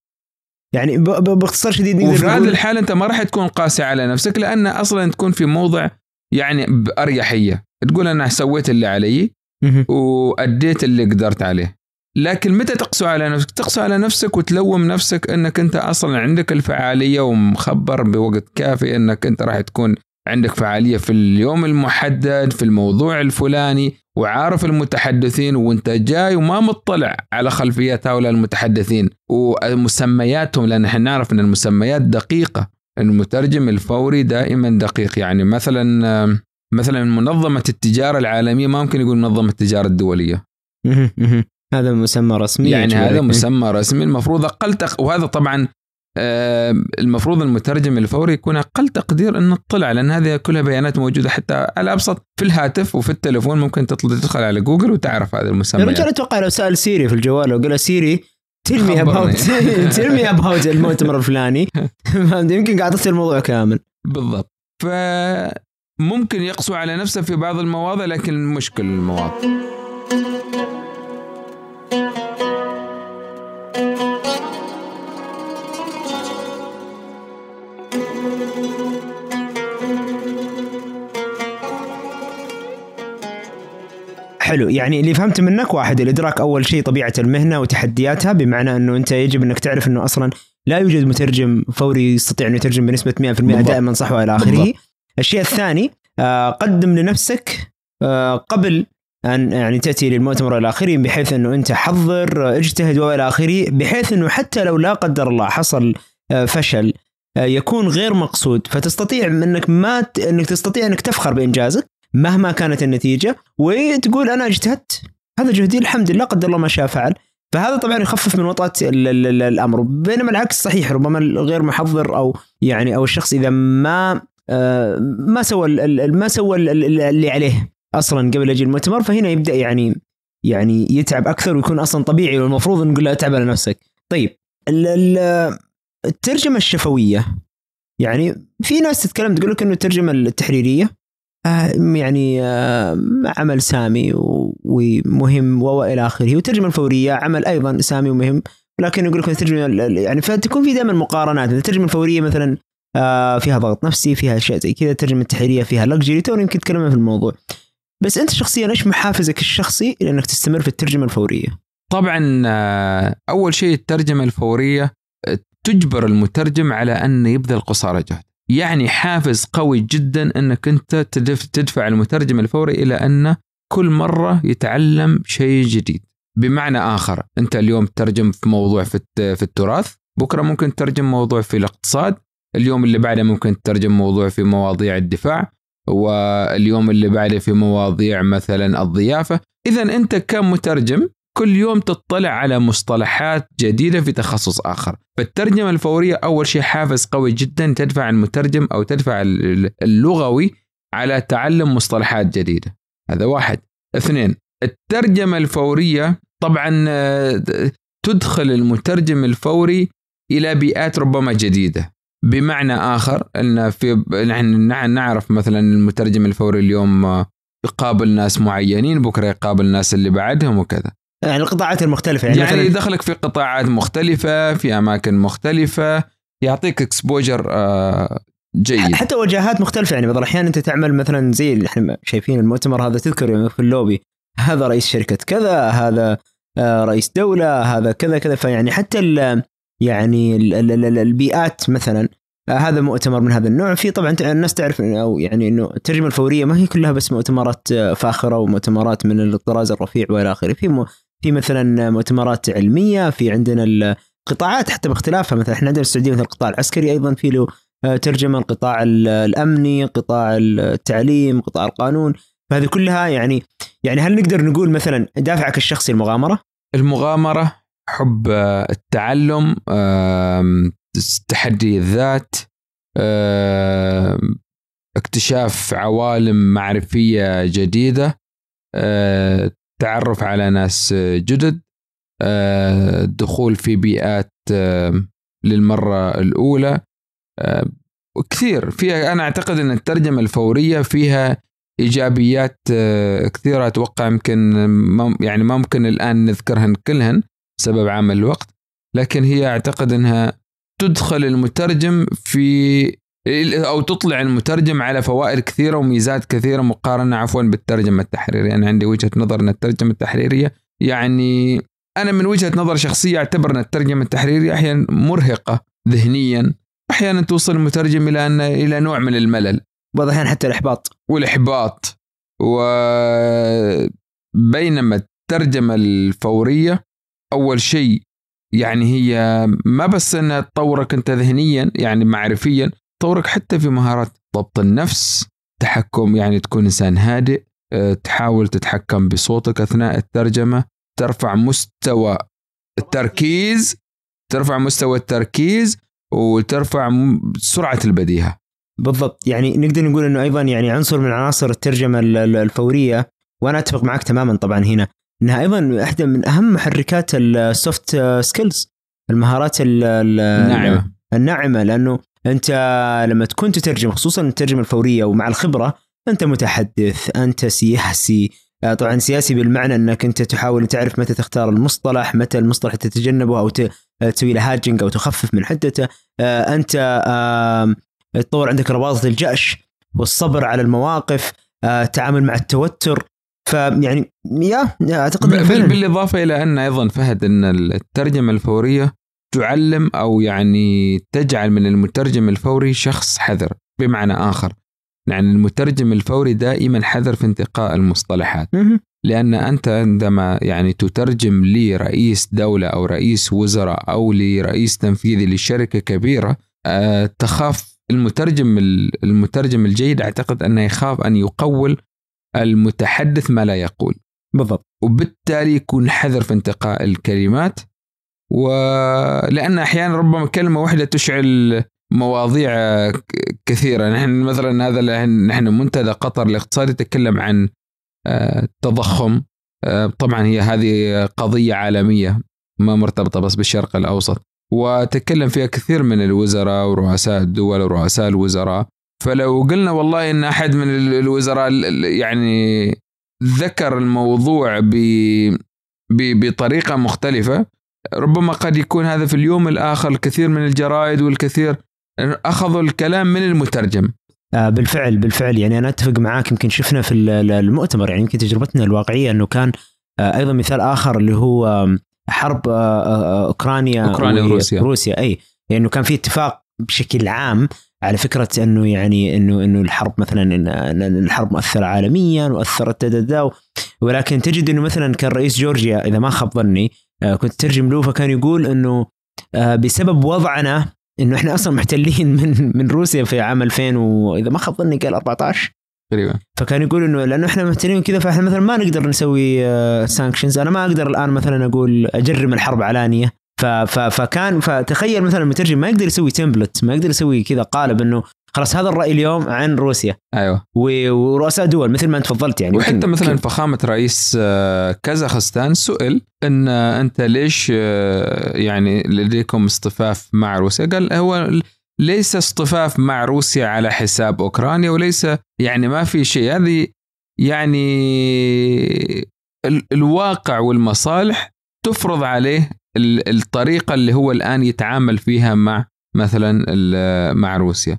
S1: يعني باختصار شديد نقدر
S2: وفي هذه
S1: نقول
S2: الحالة أنت ما راح تكون قاسي على نفسك لأن أصلا تكون في موضع يعني باريحيه تقول أنا سويت اللي علي
S1: مهم.
S2: وأديت اللي قدرت عليه. لكن متى تقسو على نفسك؟ تقسو على نفسك وتلوم نفسك أنك أنت أصلا عندك الفعالية ومخبر بوقت كافي أنك أنت راح تكون عندك فعالية في اليوم المحدد في الموضوع الفلاني وعارف المتحدثين وانت جاي وما مطلع على خلفيات هؤلاء المتحدثين ومسمياتهم لأن إحنا نعرف إن المسميات دقيقة المترجم الفوري دائما دقيق يعني مثلا مثلا منظمة التجارة العالمية ما ممكن يقول منظمة
S1: التجارة الدولية. هذا مسمى رسمي
S2: يعني هذا. مسمى رسمي المفروض أقل تق... وهذا طبعا المفروض المترجم الفوري يكون أقل تقدير إنه اطلع لأن هذه كلها بيانات موجودة حتى على أبسط في الهاتف وفي التليفون ممكن تدخل على جوجل وتعرف هذه
S1: يا
S2: المسميات
S1: رجال أتوقع لو سأل Siri في الجوال لو قال Siri tell
S2: me.
S1: about tell me about المؤتمر الفلاني؟ *laughs* يمكن قاعد تصير الموضوع كامل.
S2: بالضبط. فممكن يقسو على نفسه في بعض المواضع لكن مش كل المواضع.
S1: حلو يعني اللي فهمت منك واحد الإدراك أول شيء طبيعة المهنة وتحدياتها بمعنى إنه أنت يجب إنك تعرف إنه أصلا لا يوجد مترجم فوري يستطيع انه يترجم بنسبة 100%
S2: بالضبط.
S1: دائما صح وإلى
S2: آخره.
S1: الشيء الثاني آه، قدم لنفسك آه، قبل أن يعني تأتي للمؤتمر إلى آخره بحيث إنه أنت حضر اجتهد وإلى آخره بحيث إنه حتى لو لا قدر الله حصل آه، فشل آه، يكون غير مقصود فتستطيع إنك ما ت... إنك تستطيع إنك تفخر بإنجازك مهما كانت النتيجة وتقول أنا اجتهدت. هذا جهدي الحمد لله قدر الله ما شاء فعل. فهذا طبعا يخفف من وطأة ال- ال- ال- الأمر. بينما العكس صحيح ربما الغير محضر أو يعني أو الشخص إذا ما آه، ما سوى ما سوى ال- ال- اللي عليه أصلا قبل يجي المؤتمر فهنا يبدأ يعني يعني يتعب أكثر ويكون أصلا طبيعي والمفروض نقول له اتعب على نفسك. طيب ال- ال- الترجمة الشفوية يعني في ناس تتكلم تقول لك إنه الترجمة التحريرية يعني آه، عمل سامي ومهم وإلى آخره. والترجمه الفورية عمل أيضا سامي ومهم. لكن يقول لك الترجمه ال- ال- يعني فتكون في دائما مقارنات. الترجمه الفورية مثلا آه، فيها ضغط نفسي فيها أشياء زي كذا الترجمه التحريريه فيها لكجري تو يمكن تكلمنا في الموضوع. بس أنت شخصيا إيش محافزك الشخصي لانك تستمر في الترجمة الفورية؟
S2: طبعا آه، أول شيء الترجمة الفورية آه، تجبر المترجم على أن يبذل قصارى جهد. يعني حافز قوي جدا إنك أنت تدف- تدفع المترجم الفوري إلى أن كل مرة يتعلم شيء جديد. بمعنى آخر أنت اليوم تترجم في موضوع في التراث بكرة ممكن تترجم موضوع في الاقتصاد اليوم اللي بعده ممكن تترجم موضوع في مواضيع الدفاع واليوم اللي بعده في مواضيع مثلا الضيافة. اذا أنت كمترجم كل يوم تطلع على مصطلحات جديدة في تخصص آخر. فالترجمة الفورية أول شيء حافز قوي جدا تدفع المترجم أو تدفع ال- اللغوي على تعلم مصطلحات جديدة. هذا واحد. اثنين الترجمة الفورية طبعا آه، تدخل المترجم الفوري إلى بيئات ربما جديدة. بمعنى آخر إن في نحن نع- نعرف مثلا المترجم الفوري اليوم آه، يقابل ناس معينين بكرة يقابل الناس اللي بعدهم وكذا.
S1: يعني القطاعات المختلفة يعني,
S2: يعني
S1: مثلا
S2: يدخلك في قطاعات مختلفة في أماكن مختلفة يعطيك exposure جيد.
S1: حتى وجهات مختلفة يعني بعض الأحيان أنت تعمل مثلا زي اللي إحنا شايفين المؤتمر هذا تذكر يعني في اللوبي هذا رئيس شركة كذا هذا آه، رئيس دولة هذا كذا كذا فيعني حتى ال يعني ال ال ال البيئات مثلا آه، هذا مؤتمر من هذا النوع. في طبعا الناس تعرف أو يعني إنه الترجمة الفورية ما هي كلها بس مؤتمرات آه، فاخرة ومؤتمرات من الطراز الرفيع وإلى آخره. في في مثلا مؤتمرات علمية في عندنا القطاعات حتى باختلافها. مثلا إحنا عندنا السعودية مثلا القطاع العسكري أيضا في له آه، ترجمة القطاع ال- الأمني قطاع التعليم قطاع القانون. فهذه كلها يعني يعني هل نقدر نقول مثلا دافعك الشخصي المغامرة؟
S2: المغامرة حب آه، التعلم تحدي الذات اكتشاف عوالم معرفية جديدة آه، تعرف على ناس جدد آه، الدخول في بيئات آه، للمرة الأولى. آه، وكثير فيها أنا أعتقد إن الترجمة الفورية فيها إيجابيات آه، كثيرة. أتوقع يمكن يعني ما ممكن الآن نذكرهن كلهن بسبب عامل الوقت لكن هي أعتقد إنها تدخل المترجم في أو تطلع المترجم على فوائد كثيرة وميزات كثيرة مقارنة عفوا بالترجمة التحريرية. أنا عندي وجهة نظر إن الترجمة التحريرية يعني أنا من وجهة نظر شخصية أعتبر إن الترجمة التحريرية أحيانا مرهقة ذهنيا أحيانا توصل المترجم إلى ان إلى نوع من الملل.
S1: بعض الأحيان حتى الإحباط.
S2: والإحباط. وبينما الترجمة الفورية أول شيء يعني هي ما بس إنها تطورك أنت ذهنيا يعني معرفيا تطورك حتى في مهارات ضبط النفس تحكم يعني تكون إنسان هادئ أه، تحاول تتحكم بصوتك أثناء الترجمة ترفع مستوى التركيز ترفع مستوى التركيز وترفع سرعة البديهة.
S1: بالضبط. يعني نقدر نقول إنه أيضا يعني عنصر من عناصر الترجمة ال- ال- الفورية وأنا أتفق معك تماما طبعا هنا إنها أيضا واحدة من أهم محركات ال soft skills المهارات ال- ال-
S2: ناعمه
S1: الناعمة لأنه أنت لما تكون تترجم خصوصا الترجمة الفورية ومع الخبرة أنت متحدث أنت سياسي. آه، طبعا سياسي بالمعنى أنك أنت تحاول تعرف متى تختار المصطلح متى المصطلح تتجنبه أو آه، تسوي له هاجنج أو تخفف من حدته. آه، أنت تطور عندك رباطة الجأش والصبر على المواقف التعامل مع التوتر. فيعني يا أعتقد إنه
S2: بال-
S1: فعلاً-
S2: بالإضافة إلى أن أيضا فهد أن الترجمة الفورية تعلم أو يعني تجعل من المترجم الفوري شخص حذر بمعنى آخر يعني المترجم الفوري دائما حذر في انتقاء المصطلحات. لأن أنت عندما يعني تترجم لرئيس دولة أو رئيس وزراء أو لرئيس تنفيذي لشركة كبيرة أه تخاف المترجم المترجم الجيد أعتقد أنه يخاف أن يقول المتحدث ما لا يقول.
S1: بالضبط.
S2: وبالتالي يكون حذر في انتقاء الكلمات ولأن أحيانا ربما كلمة واحدة تشعل مواضيع كثيرة. نحن مثلا هذا نحن منتدى قطر الاقتصادي يتكلم عن التضخم آه، طبعا هي هذه قضية عالمية ما مرتبطة بس بالشرق الأوسط. وتكلم فيها كثير من الوزراء ورؤساء الدول ورؤساء الوزراء. فلو قلنا والله إن أحد من الوزراء يعني ذكر الموضوع ب بطريقة مختلفة ربما قد يكون هذا في اليوم الآخر الكثير من الجرائد والكثير أخذوا الكلام من المترجم.
S1: آه، بالفعل بالفعل. يعني أنا أتفق معاك. يمكن شفنا في المؤتمر يعني يمكن تجربتنا الواقعية أنه كان آه، أيضا مثال آخر اللي هو حرب آه، أوكرانيا
S2: أوكرانيا وروسيا.
S1: روسيا. أي يعني انه كان في اتفاق بشكل عام على فكرة أنه يعني أنه أنه الحرب مثلا الحرب مؤثرة عالميا وأثرت دا ولكن تجد أنه مثلا كان رئيس جورجيا إذا ما خاب ظني كنت ترجم له فكان يقول إنه بسبب وضعنا إنه إحنا أصلا محتلين *laughs* من من روسيا في عام 2000 واذا ما خاب ظني قال 14
S2: تقريبا.
S1: فكان يقول إنه لأنه إحنا محتلين كذا فإحنا مثلا ما نقدر نسوي sanctions أنا ما أقدر الآن مثلا أقول أجرم الحرب علانيه فكان فتخيل مثلا المترجم ما يقدر يسوي template ما يقدر يسوي كذا قالب إنه خلاص هذا الرأي اليوم عن روسيا.
S2: أيوه.
S1: ورؤساء دول مثل ما أنت تفضلت يعني
S2: وحتى مثلا فخامة رئيس آه، كازاخستان سئل إن أنت ليش آه، يعني لديكم اصطفاف مع روسيا؟ قال هو ليس اصطفاف مع روسيا على حساب أوكرانيا وليس يعني ما في شيء. هذه يعني الواقع والمصالح تفرض عليه الطريقة اللي هو الآن يتعامل فيها مع مثلا مع روسيا.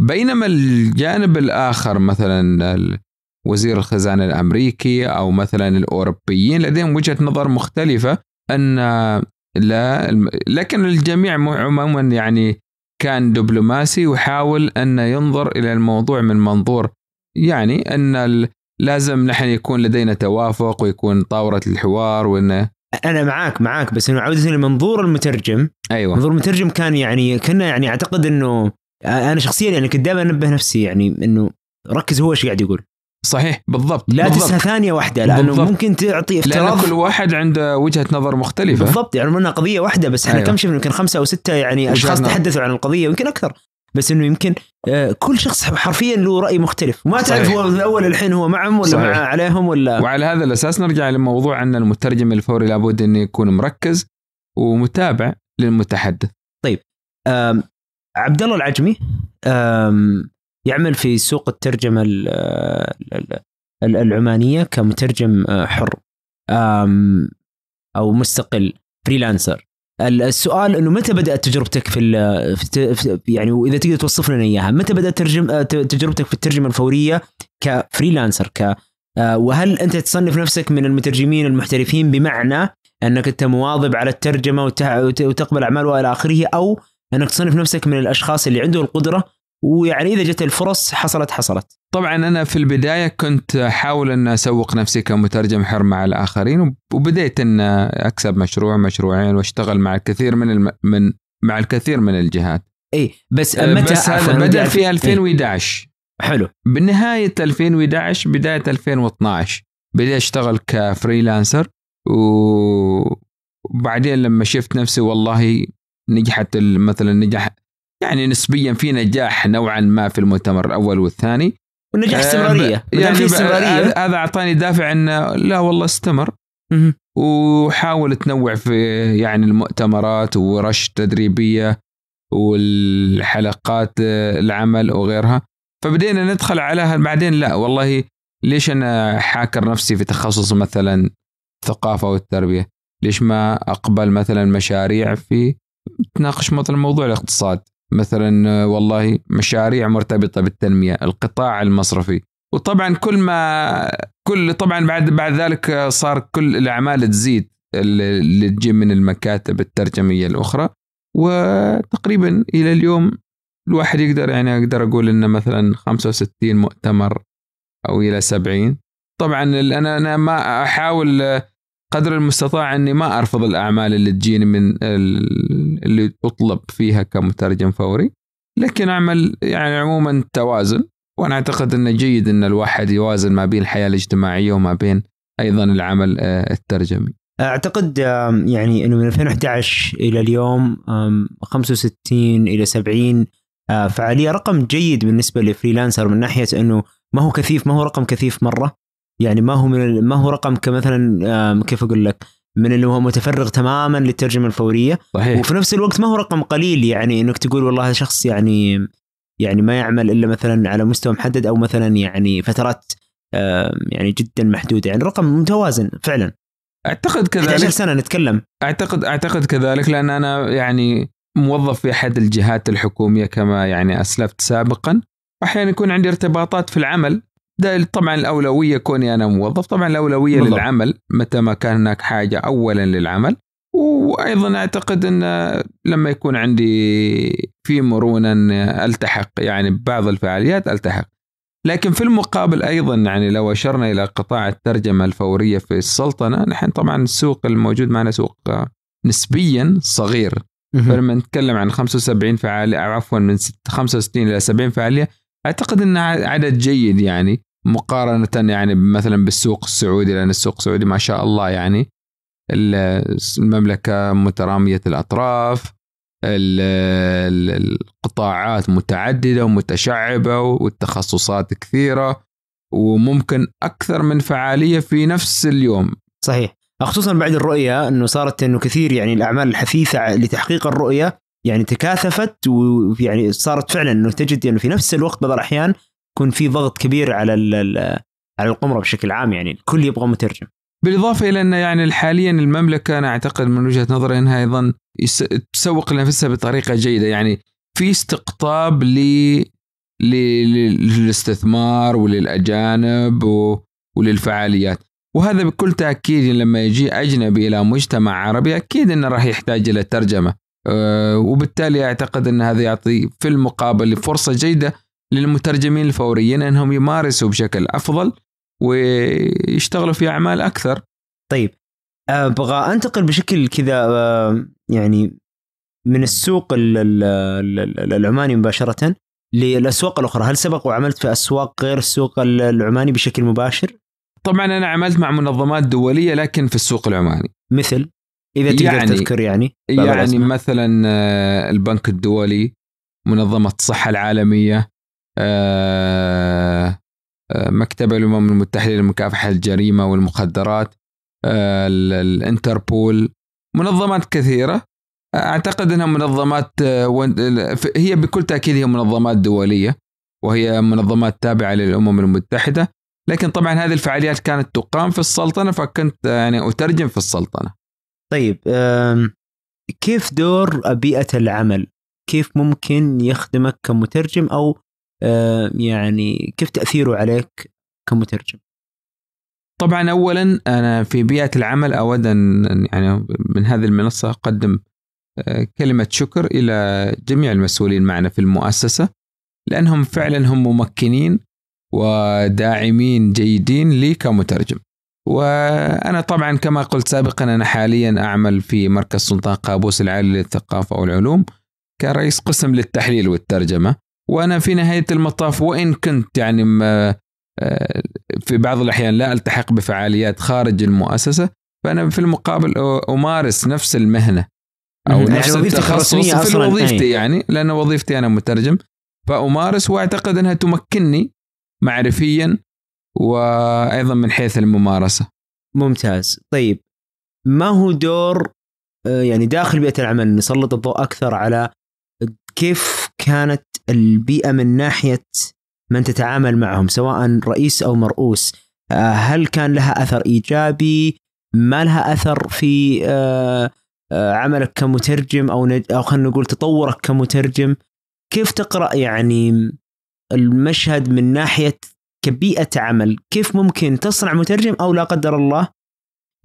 S2: بينما الجانب الآخر مثلا وزير الخزانة الأمريكي أو مثلا الأوروبيين لديهم وجهة نظر مختلفة أن لا لكن الجميع عموما يعني كان دبلوماسي وحاول أن ينظر إلى الموضوع من منظور يعني أن لازم نحن يكون لدينا توافق ويكون طاوره الحوار وان
S1: أنا معاك معاك بس انه عوده لمنظور المترجم.
S2: أيوه.
S1: منظور المترجم كان يعني كنا يعني أعتقد إنه أنا شخصيا يعني كنت دائما أنبه نفسي يعني إنه ركز هو إيش قاعد يقول.
S2: صحيح بالضبط
S1: لا
S2: بالضبط.
S1: تنسى ثانية واحدة لأنه بالضبط. ممكن تعطي
S2: افتراض لأن كل واحد عنده وجهة نظر مختلفة.
S1: بالضبط يعني انها قضية واحدة بس إحنا أيوه. كم شفنا؟ يمكن خمسة أو ستة يعني أشخاص تحدثوا عن القضية ويمكن أكثر. بس إنه يمكن كل شخص حرفيا له رأي مختلف. وما تعرف هو من الأول الحين هو معهم ولا صحيح. مع عليهم ولا.
S2: وعلى هذا الأساس نرجع لموضوع أن المترجم الفوري لابد انه يكون مركز ومتابع للمتحدث.
S1: طيب عبد الله العجمي يعمل في سوق الترجمة العمانية كمترجم آه، حر أو مستقل freelancer. السؤال إنه متى بدأت تجربتك في, في يعني واذا تقدر توصف لنا إياها متى بدأت ترجم آه، تجربتك في الترجمة الفورية ك freelancer ك آه، وهل أنت تصنف نفسك من المترجمين المحترفين بمعنى أنك أنت مواظب على الترجمة وتقبل اعمال والى آخره أو أنك تصنف نفسك من الأشخاص اللي عندهم القدرة ويعني إذا جت الفرص حصلت حصلت.
S2: طبعا أنا في البداية كنت أحاول أن أسوق نفسي كمترجم حر مع الآخرين وبديت أن أكسب مشروع مشروعين وأشتغل مع الكثير من الم... من مع الكثير من الجهات.
S1: اي بس
S2: أه، متى بس هذا بدأ في 2011
S1: إيه؟ حلو.
S2: بنهاية 2011 بداية 2012 بديت أشتغل كفريلانسر وبعدين لما شفت نفسي والله نجحت مثلا نجح يعني نسبيا في نجاح نوعا ما في المؤتمر الأول والثاني.
S1: ونجاح آه، استمرارية.
S2: يعني في استمرارية. هذا أعطاني دافع انه لا والله استمر. وحاول تنوع في يعني المؤتمرات ورش تدريبية والحلقات آه، العمل وغيرها. فبدينا ندخل عليها بعدين لا والله ليش أنا حاكر نفسي في تخصص مثلا الثقافه والتربية؟ ليش ما أقبل مثلا مشاريع في تناقش مثلا موضوع الاقتصاد. مثلا والله مشاريع مرتبطة بالتنمية القطاع المصرفي. وطبعا كل ما كل طبعا بعد بعد ذلك صار كل الأعمال تزيد اللي تجي من المكاتب الترجمية الأخرى. وتقريبا إلى اليوم الواحد يقدر يعني أقدر أقول إنه مثلا 65 مؤتمر أو إلى 70 طبعا أنا أنا ما أحاول قدر المستطاع اني ما ارفض الاعمال اللي تجيني من اللي اطلب فيها كمترجم فوري لكن اعمل يعني عموما توازن وأنا اعتقد إنه جيد إن الواحد يوازن ما بين الحياة الاجتماعية وما بين أيضا العمل آه، الترجمي.
S1: أعتقد يعني إنه من 2011 إلى اليوم 65 إلى 70 آه، فعالية رقم جيد بالنسبة لفريلانسر من ناحية إنه ما هو كثيف ما هو رقم كثيف مرة يعني ما هو من ما هو رقم كمثلا كيف أقول لك من اللي هو متفرغ تماما للترجمة الفورية.
S2: صحيح.
S1: وفي نفس الوقت ما هو رقم قليل يعني إنك تقول والله شخص يعني يعني ما يعمل إلا مثلا على مستوى محدد أو مثلا يعني فترات يعني جدا محدودة. يعني رقم متوازن فعلا.
S2: أعتقد كذلك
S1: 11 سنة نتكلم.
S2: أعتقد أعتقد كذلك لأن أنا يعني موظف في أحد الجهات الحكومية كما يعني أسلفت سابقا. واحيانا يكون عندي ارتباطات في العمل طبعا الأولوية كوني أنا موظف. طبعا الأولوية بالضبط. للعمل متى ما كان هناك حاجة اولا للعمل. وأيضا أعتقد أن لما يكون عندي في مرونه ان ألتحق يعني ببعض الفعاليات ألتحق. لكن في المقابل أيضا يعني لو أشرنا إلى قطاع الترجمة الفورية في السلطنة نحن طبعا السوق الموجود معنا سوق نسبيا صغير. فلما نتكلم عن 75 فعالية أو عفوا من 65 إلى 70 فعالية أعتقد أن عدد جيد يعني. مقارنة يعني مثلا بالسوق السعودي لأن السوق السعودي ما شاء الله يعني المملكة مترامية الأطراف القطاعات متعددة ومتشعبة والتخصصات كثيرة وممكن أكثر من فعالية في نفس اليوم.
S1: صحيح. خصوصا بعد الرؤية إنه صارت إنه كثير يعني الأعمال الحثيثة لتحقيق الرؤية يعني تكاثفت ويعني صارت فعلا إنه تجد إنه في نفس الوقت بعض الأحيان يكون في ضغط كبير على على القمرة بشكل عام يعني الكل يبغى مترجم.
S2: بالإضافة إلى ان يعني حاليا المملكة أنا أعتقد من وجهة نظري إنها أيضا تسوق لنفسها بطريقة جيدة. يعني في استقطاب ل للاستثمار وللأجانب وللفعاليات. وهذا بكل تأكيد لما يجي أجنبي إلى مجتمع عربي أكيد إنه راح يحتاج إلى ترجمة. أه وبالتالي أعتقد إن هذا يعطي في المقابل فرصة جيدة للمترجمين الفوريين أنهم يمارسوا بشكل أفضل ويشتغلوا في أعمال أكثر.
S1: طيب أبغى أنتقل بشكل كذا يعني من السوق العماني مباشرة للأسواق الأخرى، هل سبق وعملت في أسواق غير السوق العماني بشكل مباشر؟
S2: طبعا أنا عملت مع منظمات دولية لكن في السوق العماني.
S1: مثل إذا تقدر يعني تذكر يعني
S2: يعني مثلا آه، البنك الدولي منظمة الصحة العالمية آه، آه، مكتب الأمم المتحدة لمكافحة الجريمة والمخدرات آه، الإنتربول منظمات كثيرة أعتقد إنها منظمات هي بكل تأكيد هي منظمات دولية وهي منظمات تابعة للأمم المتحدة لكن طبعا هذه الفعاليات كانت تقام في السلطنة فكنت يعني أترجم في السلطنة.
S1: طيب كيف دور بيئة العمل؟ كيف ممكن يخدمك كمترجم أو آه، يعني كيف تأثيره عليك كمترجم؟
S2: طبعا اولا أنا في بيئة العمل أود ان يعني من هذه المنصة أقدم آه، كلمة شكر إلى جميع المسؤولين معنا في المؤسسة لأنهم فعلا هم ممكنين وداعمين جيدين لي كمترجم. وأنا طبعا كما قلت سابقا أنا حاليا أعمل في مركز سلطان قابوس العالي للثقافة والعلوم كرئيس قسم للتحليل والترجمة وأنا في نهاية المطاف وإن كنت يعني ما آه، في بعض الأحيان لا ألتحق بفعاليات خارج المؤسسة فأنا في المقابل أمارس نفس المهنة أو يعني نفس التخصص في وظيفتي يعني لأن وظيفتي أنا مترجم فأمارس وأعتقد أنها تمكنني معرفيا وأيضا من حيث الممارسة.
S1: ممتاز، طيب ما هو دور آه، يعني داخل بيئة العمل نسلط الضوء أكثر على كيف كانت البيئة من ناحية من تتعامل معهم سواء رئيس أو مرؤوس. آه، هل كان لها أثر إيجابي؟ ما لها أثر في آه، آه، عملك كمترجم أو أو خلينا نقول تطورك كمترجم؟ كيف تقرأ يعني المشهد من ناحية كبيئة عمل؟ كيف ممكن تصنع مترجم أو لا قدر الله؟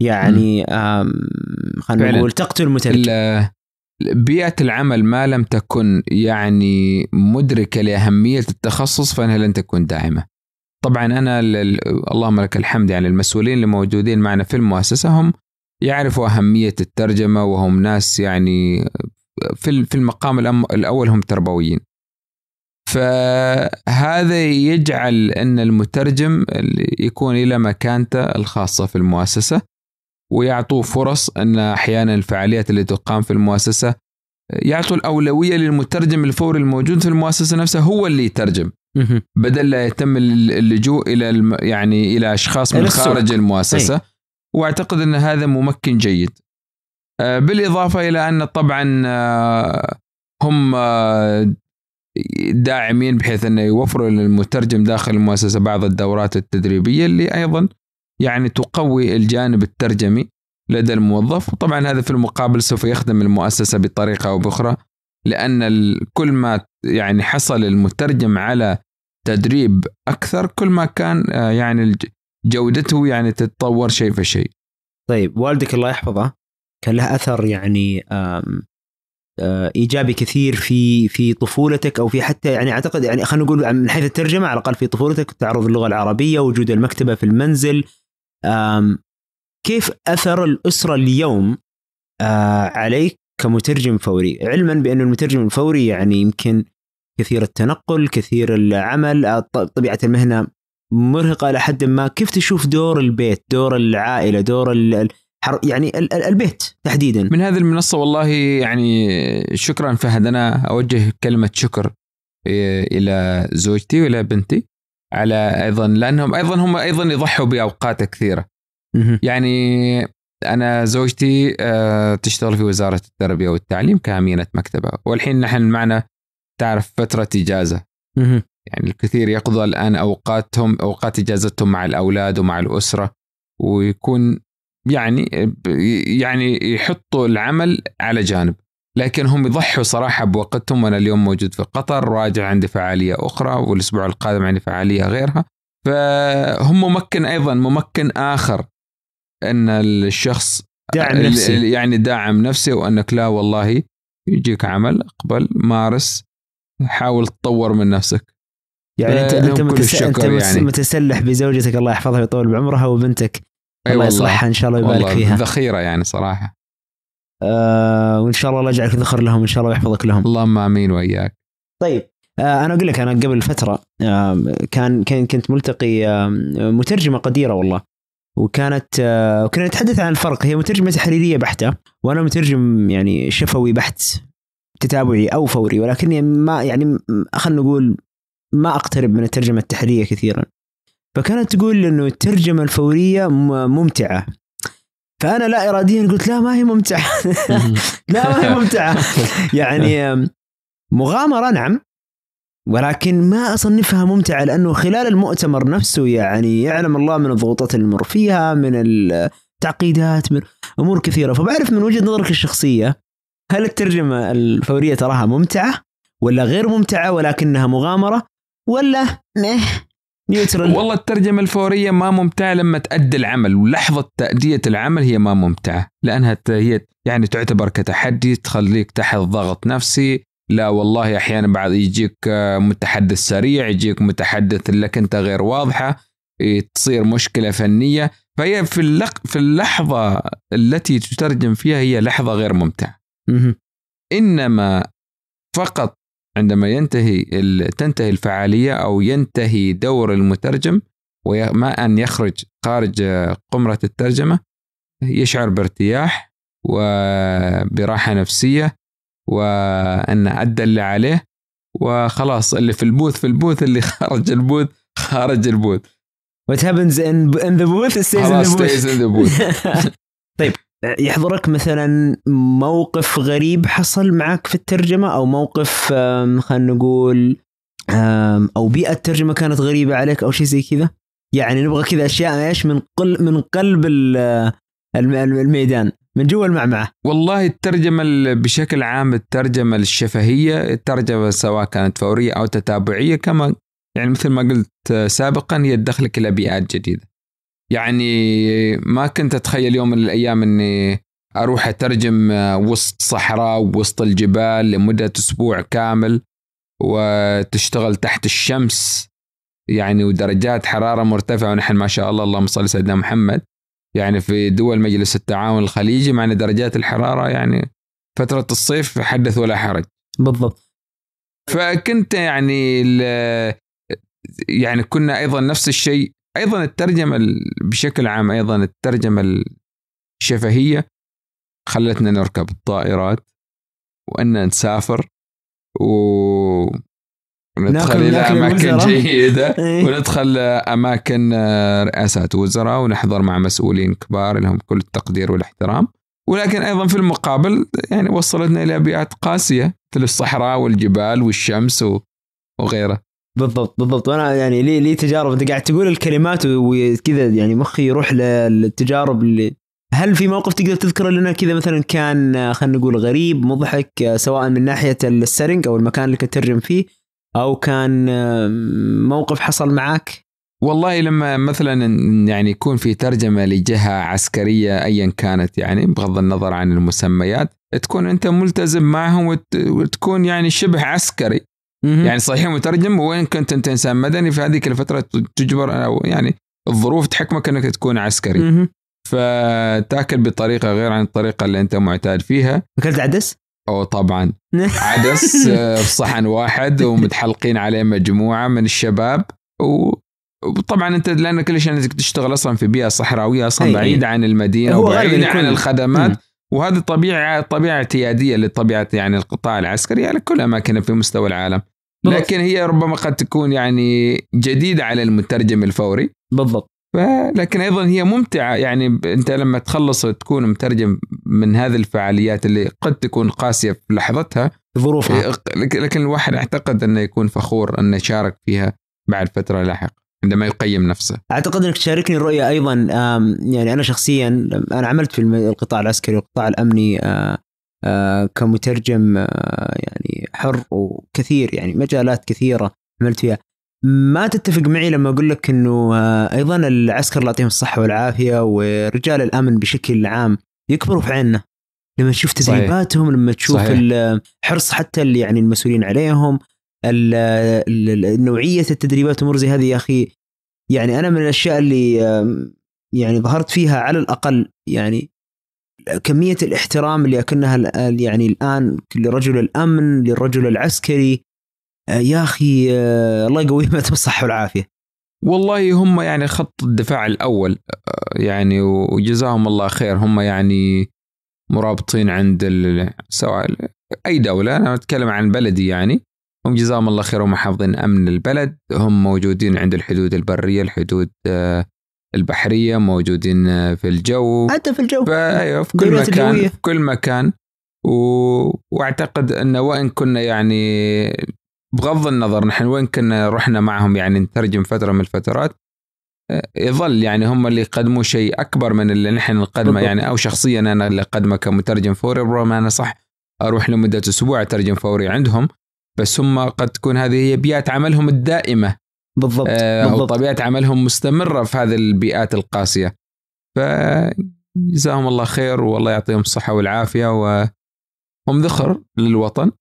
S1: يعني خلينا نقول تقتل مترجم.
S2: بيئة العمل ما لم تكن يعني مدركة لأهمية التخصص فإنها لن تكون داعمة. طبعا أنا اللهم لك الحمد يعني المسؤولين اللي موجودين معنا في المؤسسة هم يعرفوا أهمية الترجمة وهم ناس يعني في في المقام الأول هم تربويين. فهذا يجعل أن المترجم يكون إلى مكانته الخاصة في المؤسسة ويعطوه فرص أن أحيانا الفعاليات اللي تقام في المؤسسة يعطوا الأولوية للمترجم الفوري الموجود في المؤسسة نفسها هو اللي يترجم. بدل لا يتم اللجوء إلى الم... يعني إلى أشخاص من خارج المؤسسة. وأعتقد أن هذا ممكن جيد. آه، بالإضافة إلى أن طبعا آه، هم آه، داعمين بحيث انه يوفروا للمترجم داخل المؤسسة بعض الدورات التدريبية اللي أيضا يعني تقوي الجانب الترجمي لدى الموظف. وطبعا هذا في المقابل سوف يخدم المؤسسة بطريقة أو بأخرى لأن كل ما يعني حصل المترجم على تدريب أكثر كل ما كان يعني جودته يعني تتطور شيء فشيء.
S1: طيب والدك الله يحفظه كان له أثر يعني آه، إيجابي كثير في في طفولتك أو في حتى يعني أعتقد يعني خلينا نقول من حيث الترجمة على الأقل في طفولتك تعرض اللغة العربية وجود المكتبة في المنزل كيف أثر الأسرة اليوم آه، عليك كمترجم فوري؟ علما بأن المترجم الفوري يعني يمكن كثير التنقل كثير العمل آه، طبيعة المهنة مرهقة إلى حد ما. كيف تشوف دور البيت دور العائلة دور يعني البيت تحديدا؟
S2: من هذه المنصة والله يعني شكرا فهد. أنا أوجه كلمة شكر إلى زوجتي وإلى بنتي. على أيضا لأنهم أيضا هم أيضا يضحوا بأوقات كثيرة. يعني أنا زوجتي آه، تشتغل في وزارة التربية والتعليم كأمينة مكتبة. والحين نحن معنا تعرف فترة إجازة. يعني الكثير يقضوا الآن أوقاتهم أوقات إجازتهم مع الأولاد ومع الأسرة. ويكون يعني يعني يحطوا العمل على جانب. لكن هم يضحوا صراحة بوقتهم وأنا اليوم موجود في قطر راجع عندي فعالية أخرى والأسبوع القادم عندي فعالية غيرها. فهم ممكن أيضا ممكن آخر أن الشخص
S1: داعم نفسي.
S2: يعني داعم نفسي وأنك لا والله يجيك عمل اقبل مارس حاول تطور من نفسك.
S1: يعني انت أنت, متس... أنت يعني. متسلح بزوجتك الله يحفظها ويطول بعمرها وبنتك. الله يصلحها إن شاء الله ويبارك فيها.
S2: ذخيرة يعني صراحة.
S1: آه وإن شاء الله الله يجعلك ذخر لهم ان شاء الله ويحفظك لهم.
S2: اللهم آمين وإياك.
S1: طيب آه أنا أقول لك أنا قبل فترة آه كان كنت ملتقي آه مترجمة قديرة والله. وكانت آه كنا نتحدث عن الفرق. هي مترجمة تحريرية بحتة وأنا مترجم يعني شفوي بحت تتابعي أو فوري. ولكني ما يعني خلينا نقول ما أقترب من الترجمة التحريرية كثيرا. فكانت تقول إنه الترجمة الفورية ممتعة. فأنا لا اراديا قلت لا ما هي ممتعة. *laughs* لا ما هي ممتعة. يعني مغامرة نعم. ولكن ما أصنفها ممتعة لأنه خلال المؤتمر نفسه يعني يعلم الله من الضغوطات اللي نمر فيها من التعقيدات من أمور كثيرة. فبعرف من وجهة نظرك الشخصية هل الترجمة الفورية تراها ممتعة ولا غير ممتعة ولكنها مغامرة ولا نه
S2: نيوترال. والله الترجمة الفورية ما ممتعة لما تأدي العمل ولحظة تأدية العمل هي ما ممتعة لأنها هي يعني تعتبر كتحدي تخليك تحت ضغط نفسي. لا والله أحيانا بعد يجيك متحدث سريع يجيك متحدث لك أنت غير واضحة تصير مشكلة فنية. فهي في في اللحظة التي تترجم فيها هي لحظة غير ممتعة. إنما فقط عندما ينتهي تنتهي الفعالية أو ينتهي دور المترجم وما أن يخرج خارج قمرة الترجمة يشعر بارتياح وبراحة نفسية وأن أدى اللي عليه وخلاص اللي في البوث في البوث اللي *laughs* خارج البوث خارج البوث
S1: What happens in, in the booth stays in the booth. Stays in the booth. *laughs* *laughs* طيب يحضرك مثلا موقف غريب حصل معك في الترجمة أو موقف خلينا نقول أو بيئة ترجمه كانت غريبة عليك أو شيء زي كذا؟ يعني نبغى كذا أشياء إيش من قل من قلب الميدان من جوا المعمعة.
S2: والله الترجمة بشكل عام الترجمة الشفهية الترجمة سواء كانت فورية أو تتابعية كما يعني مثل ما قلت سابقا هي تدخلك إلى بيئات جديدة. يعني ما كنت أتخيل يوم من الأيام إني أروح أترجم آه، وسط صحراء وسط الجبال لمدة أسبوع كامل وتشتغل تحت الشمس. يعني ودرجات حرارة مرتفعة ونحن ما شاء الله اللهم صل سيدنا محمد. يعني في دول مجلس التعاون الخليجي معنا درجات الحرارة يعني فترة الصيف حدث ولا حرج.
S1: بالضبط.
S2: فكنت يعني يعني كنا أيضا نفس الشيء. أيضا الترجمة بشكل عام أيضا الترجمة الشفهية خلتنا نركب الطائرات وإن نسافر و وندخل إلى أماكن جيدة *laughs* إيه. وندخل أماكن رئاسات وزراء ونحضر مع مسؤولين كبار لهم كل التقدير والإحترام. ولكن أيضا في المقابل يعني وصلتنا إلى بيئات قاسية مثل الصحراء والجبال والشمس وغيره
S1: بالضبط بالضبط. وأنا يعني لي لي تجارب. أنت قاعد تقول الكلمات وكذا يعني مخي يروح للتجارب اللي هل في موقف تقدر تذكره لنا كذا مثلا كان خلينا نقول غريب مضحك سواء من ناحية السرنج أو المكان اللي كنت تترجم فيه أو كان موقف حصل معك
S2: والله لما مثلا يعني يكون في ترجمة لجهة عسكرية ايا كانت يعني بغض النظر عن المسميات تكون أنت ملتزم معهم وتكون يعني شبه عسكري. يعني صحيح مترجم وين كنت أنت إنسان مدني في هذيك الفترة تجبر أو يعني الظروف تحكمك إنك تكون عسكري. فتاكل بطريقة غير عن الطريقة اللي أنت معتاد فيها.
S1: أكلت عدس؟
S2: أو طبعا. *laughs* عدس آه، في صحن واحد ومتحلقين عليه مجموعة من الشباب. و وطبعا أنت لأن كل شيء انك تشتغل أصلا في بيئة صحراوية أصلا بعيد عن المدينة وبعيد عن الخدمات. وهذه طبيعة طبيعة اعتيادية لطبيعة يعني القطاع العسكري على كل اماكن في مستوى العالم. لكن هي ربما قد تكون يعني جديدة على المترجم الفوري.
S1: بالضبط.
S2: لكن أيضا هي ممتعة. يعني أنت لما تخلص تكون مترجم من هذه الفعاليات اللي قد تكون قاسية في لحظتها
S1: ظروفها.
S2: لكن الواحد أعتقد أنه يكون فخور انه يشارك فيها بعد فترة لاحقة عندما يقيم نفسه.
S1: أعتقد أنك تشاركني الرؤية أيضا يعني أنا شخصيا أنا عملت في القطاع العسكري والقطاع الأمني كمترجم يعني حر وكثير يعني مجالات كثيرة عملت فيها. ما تتفق معي لما أقول لك إنه أيضا العسكر الله يعطيهم الصحة والعافية ورجال الأمن بشكل عام يكبروا في عيننا. لما تشوف تدريباتهم لما تشوف الحرص حتى اللي يعني المسؤولين عليهم نوعية التدريبات وامور زي هذه يا أخي. يعني أنا من الأشياء اللي يعني ظهرت فيها على الأقل يعني كمية الاحترام اللي أكنها يعني الآن لرجل الأمن للرجل العسكري. آه، يا أخي آه، الله يقويهم بالصحه والعافيه
S2: والله هم يعني خط الدفاع الأول آه، يعني وجزاهم الله خير. هم يعني مرابطين عند سواء أي دولة أنا أتكلم عن بلدي يعني. هم جزاهم الله خير هم حافظين أمن البلد. هم موجودين عند الحدود البرية الحدود البحرية موجودين في الجو.
S1: حتى في الجو.
S2: أيوه في كل مكان الجوية. في كل مكان. و... واعتقد انه وإن كنا يعني بغض النظر نحن وين كنا رحنا معهم يعني نترجم فترة من الفترات يظل يعني هم اللي يقدموا شيء أكبر من اللي نحن نقدمه. يعني أو شخصيا أنا اللي أقدمه كمترجم فوري ربما أنا صح أروح لمدة أسبوع اترجم فوري عندهم بس هم قد تكون هذه هي بيئة عملهم الدائمة.
S1: بالضبط,
S2: آه بالضبط. أو طبيعة عملهم مستمرة في هذه البيئات القاسية. فجزاهم الله خير والله يعطيهم الصحة والعافية وهم ذخر للوطن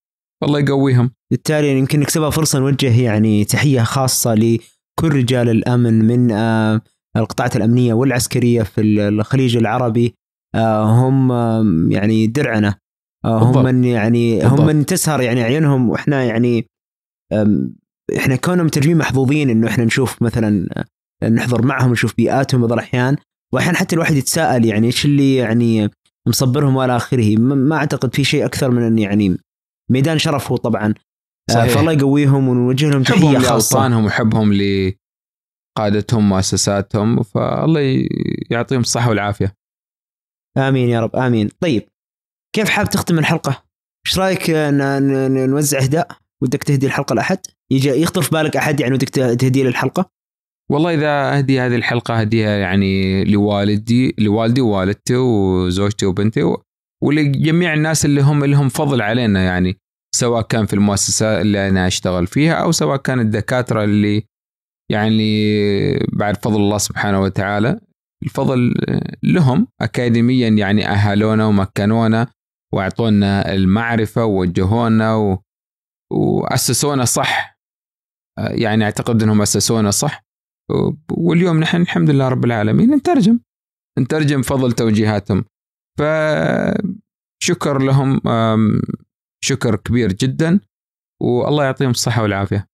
S2: والله يقويهم.
S1: بالتالي يمكن نكسبها فرصة نوجه يعني تحية خاصة لكل رجال الأمن من آه القطاعات الأمنية والعسكرية في الخليج العربي. آه هم يعني درعنا. آه هم من يعني. هم من تسهر يعني عيونهم وإحنا يعني إحنا كوننا مترجمين محظوظين إنه إحنا نشوف مثلا نحضر معهم نشوف بيئاتهم بعض الأحيان واحيانا حتى الواحد يتساءل يعني إيش اللي يعني مصبرهم وإلى آخره ما أعتقد في شيء أكثر من إن يعني ميدان شرف هو طبعا آه، صحيح. فالله يقويهم ونوجه لهم تحية خاصة
S2: حبهم وحبهم لقادتهم مؤسساتهم فالله يعطيهم الصحة والعافية
S1: آمين يا رب آمين طيب كيف حاب تختم الحلقة؟ إيش رأيك نوزع أهداء؟ ودك تهدي الحلقة لأحد؟ يجي يخطر في بالك أحد يعني ودك تهدي له الحلقة؟
S2: والله إذا أهدي هذه الحلقة أهديها يعني لوالدي لوالدي ووالدتي وزوجتي وبنتي ولجميع الناس اللي هم لهم فضل علينا يعني سواء كان في المؤسسة اللي أنا أشتغل فيها أو سواء كان الدكاترة اللي يعني بعد فضل الله سبحانه وتعالى الفضل لهم اكاديميا يعني اهلونا ومكنونا وأعطونا المعرفة ووجهونا و... وأسسونا صح يعني أعتقد إنهم أسسونا صح. واليوم نحن الحمد لله رب العالمين نترجم نترجم فضل توجيهاتهم. فشكر لهم شكر كبير جدا والله يعطيهم الصحة والعافية.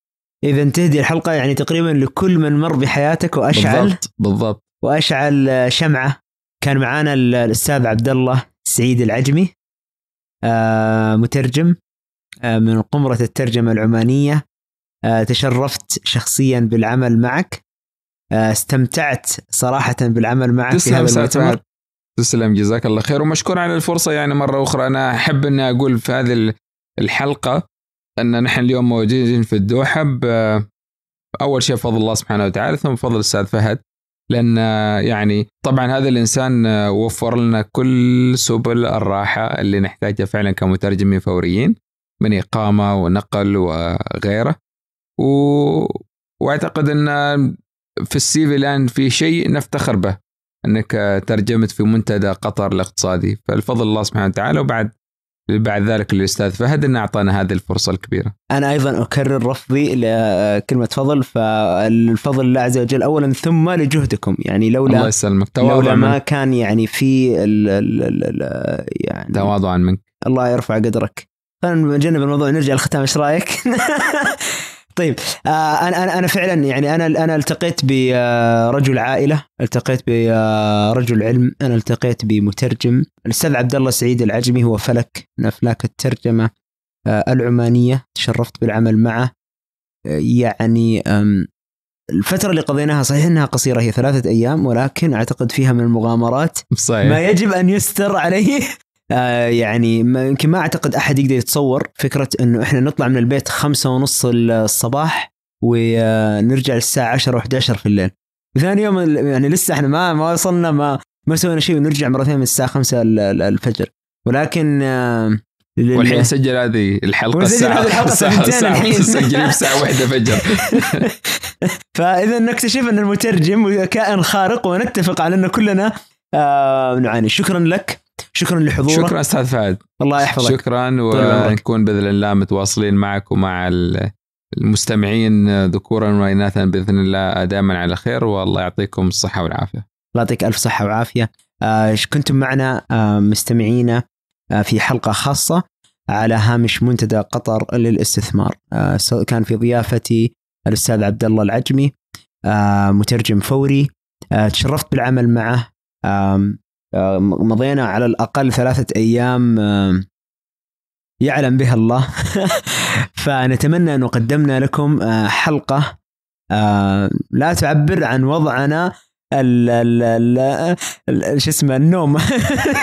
S1: إذا تهدي الحلقة يعني تقريبا لكل من مر بحياتك وأشعل.
S2: بالضبط بالضبط.
S1: وأشعل شمعة. كان معانا الأستاذ عبد الله سعيد العجمي آه، مترجم آه، من قمرة الترجمة العمانية. آه، تشرفت شخصيا بالعمل معك. استمتعت صراحة بالعمل معك
S2: في هذا المؤتمر. تسلم جزاك الله خير. ومشكور على الفرصة يعني مرة أخرى. أنا أحب أني أقول في هذه الحلقة أن نحن اليوم موجودين في الدوحة أول شيء فضل الله سبحانه وتعالى ثم فضل الأستاذ فهد. لأن يعني طبعا هذا الإنسان وفر لنا كل سبل الراحة اللي نحتاجها فعلا كمترجمين فوريين من إقامة ونقل وغيره. و... واعتقد إن في السي في الآن في شيء نفتخر به إنك ترجمت في منتدى قطر الاقتصادي فالفضل الله سبحانه وتعالى وبعد بعد ذلك الاستاذ فهد انه أعطانا هذه الفرصة الكبيرة.
S1: أنا أيضا أكرر رفضي لكلمة فضل فالفضل لله عز وجل اولا ثم لجهدكم يعني لولا
S2: الله يسلمك
S1: لولا ما كان يعني في ال ال ال يعني
S2: تواضعا منك
S1: الله يرفع قدرك. خلينا نجنب الموضوع نرجع للختام إيش رأيك؟ *laughs* طيب آه أنا أنا فعلا يعني أنا أنا التقيت برجل عائلة، التقيت برجل علم، أنا التقيت بمترجم، الأستاذ عبد الله سعيد العجمي هو فلك من أفلاك الترجمة آه العمانية، تشرفت بالعمل معه. آه يعني الفترة اللي قضيناها صحيح إنها قصيرة هي ثلاثة أيام ولكن أعتقد فيها من المغامرات
S2: صحيح.
S1: ما يجب أن يستر عليه. آه يعني يمكن ما أعتقد أحد يقدر يتصور فكرة إنه إحنا نطلع من البيت خمسة ونص الصباح ونرجع الساعة 10 و11 في الليل. ثاني يوم يعني لسه إحنا ما ما وصلنا ما ما سوينا شيء ونرجع مرة ثانية من الساعة 5 الفجر. ولكن آه
S2: والحين نسجل هذه الحلقة
S1: الساعة الحلقة
S2: الحين. مسجلين الساعة 1 فجر. *laughs*
S1: فإذا نكتشف أن المترجم كائن خارق ونتفق على أن كلنا آه نعاني. شكرا لك. شكرا لحضورك.
S2: شكرا أستاذ فهد.
S1: الله يحفظك.
S2: شكرا ونكون بإذن الله متواصلين معك ومع المستمعين ذكورا واناثا بإذن الله. دائما على خير والله يعطيكم الصحة والعافية.
S1: الله يعطيك ألف صحة وعافية. آه كنتم معنا آه مستمعينا آه في حلقة خاصة على هامش منتدى قطر للاستثمار. كان في ضيافتي الأستاذ عبد الله العجمي مترجم فوري. تشرفت بالعمل معه. مضينا على الأقل ثلاثة أيام يعلم بها الله. *laughs* فنتمنى انه قدمنا لكم آه، حلقة آه، لا تعبر عن وضعنا ال ال شو اسمه النوم.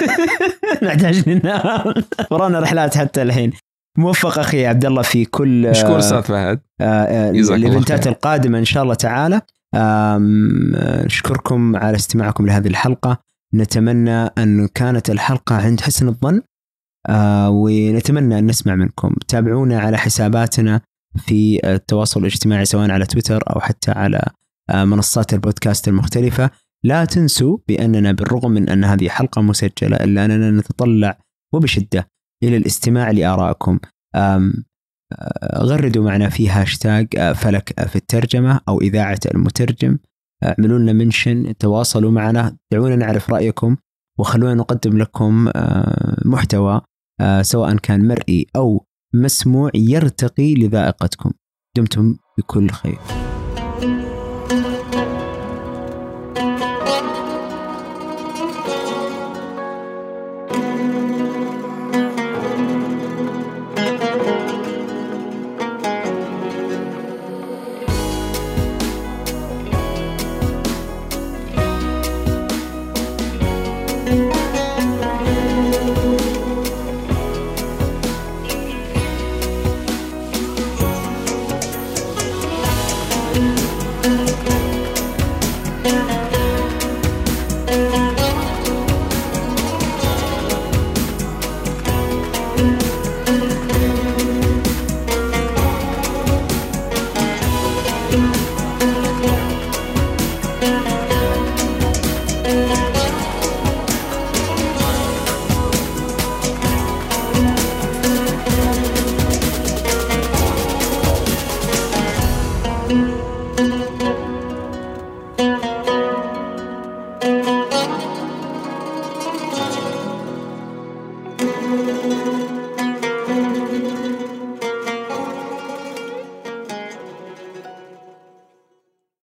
S1: *laughs* نحتاج ننام *laughs* ورانا رحلات حتى الحين. موفق أخي عبد الله في كل
S2: مشكور أستاذ فهد.
S1: آه، الإيفنتات القادمة إن شاء الله تعالى. نشكركم على استماعكم لهذه الحلقة. نتمنى أن كانت الحلقة عند حسن الظن آه ونتمنى أن نسمع منكم. تابعونا على حساباتنا في التواصل الاجتماعي سواء على تويتر أو حتى على آه منصات البودكاست المختلفة. لا تنسوا بأننا بالرغم من أن هذه حلقة مسجلة إلا أننا نتطلع وبشدة إلى الاستماع لآرائكم. آه غردوا معنا في هاشتاج آه، فلك في الترجمة أو إذاعة المترجم. اعملوا لنا mention تواصلوا معنا دعونا نعرف رأيكم وخلونا نقدم لكم آه، محتوى آه، سواء كان مرئي أو مسموع يرتقي لذائقتكم. دمتم بكل خير.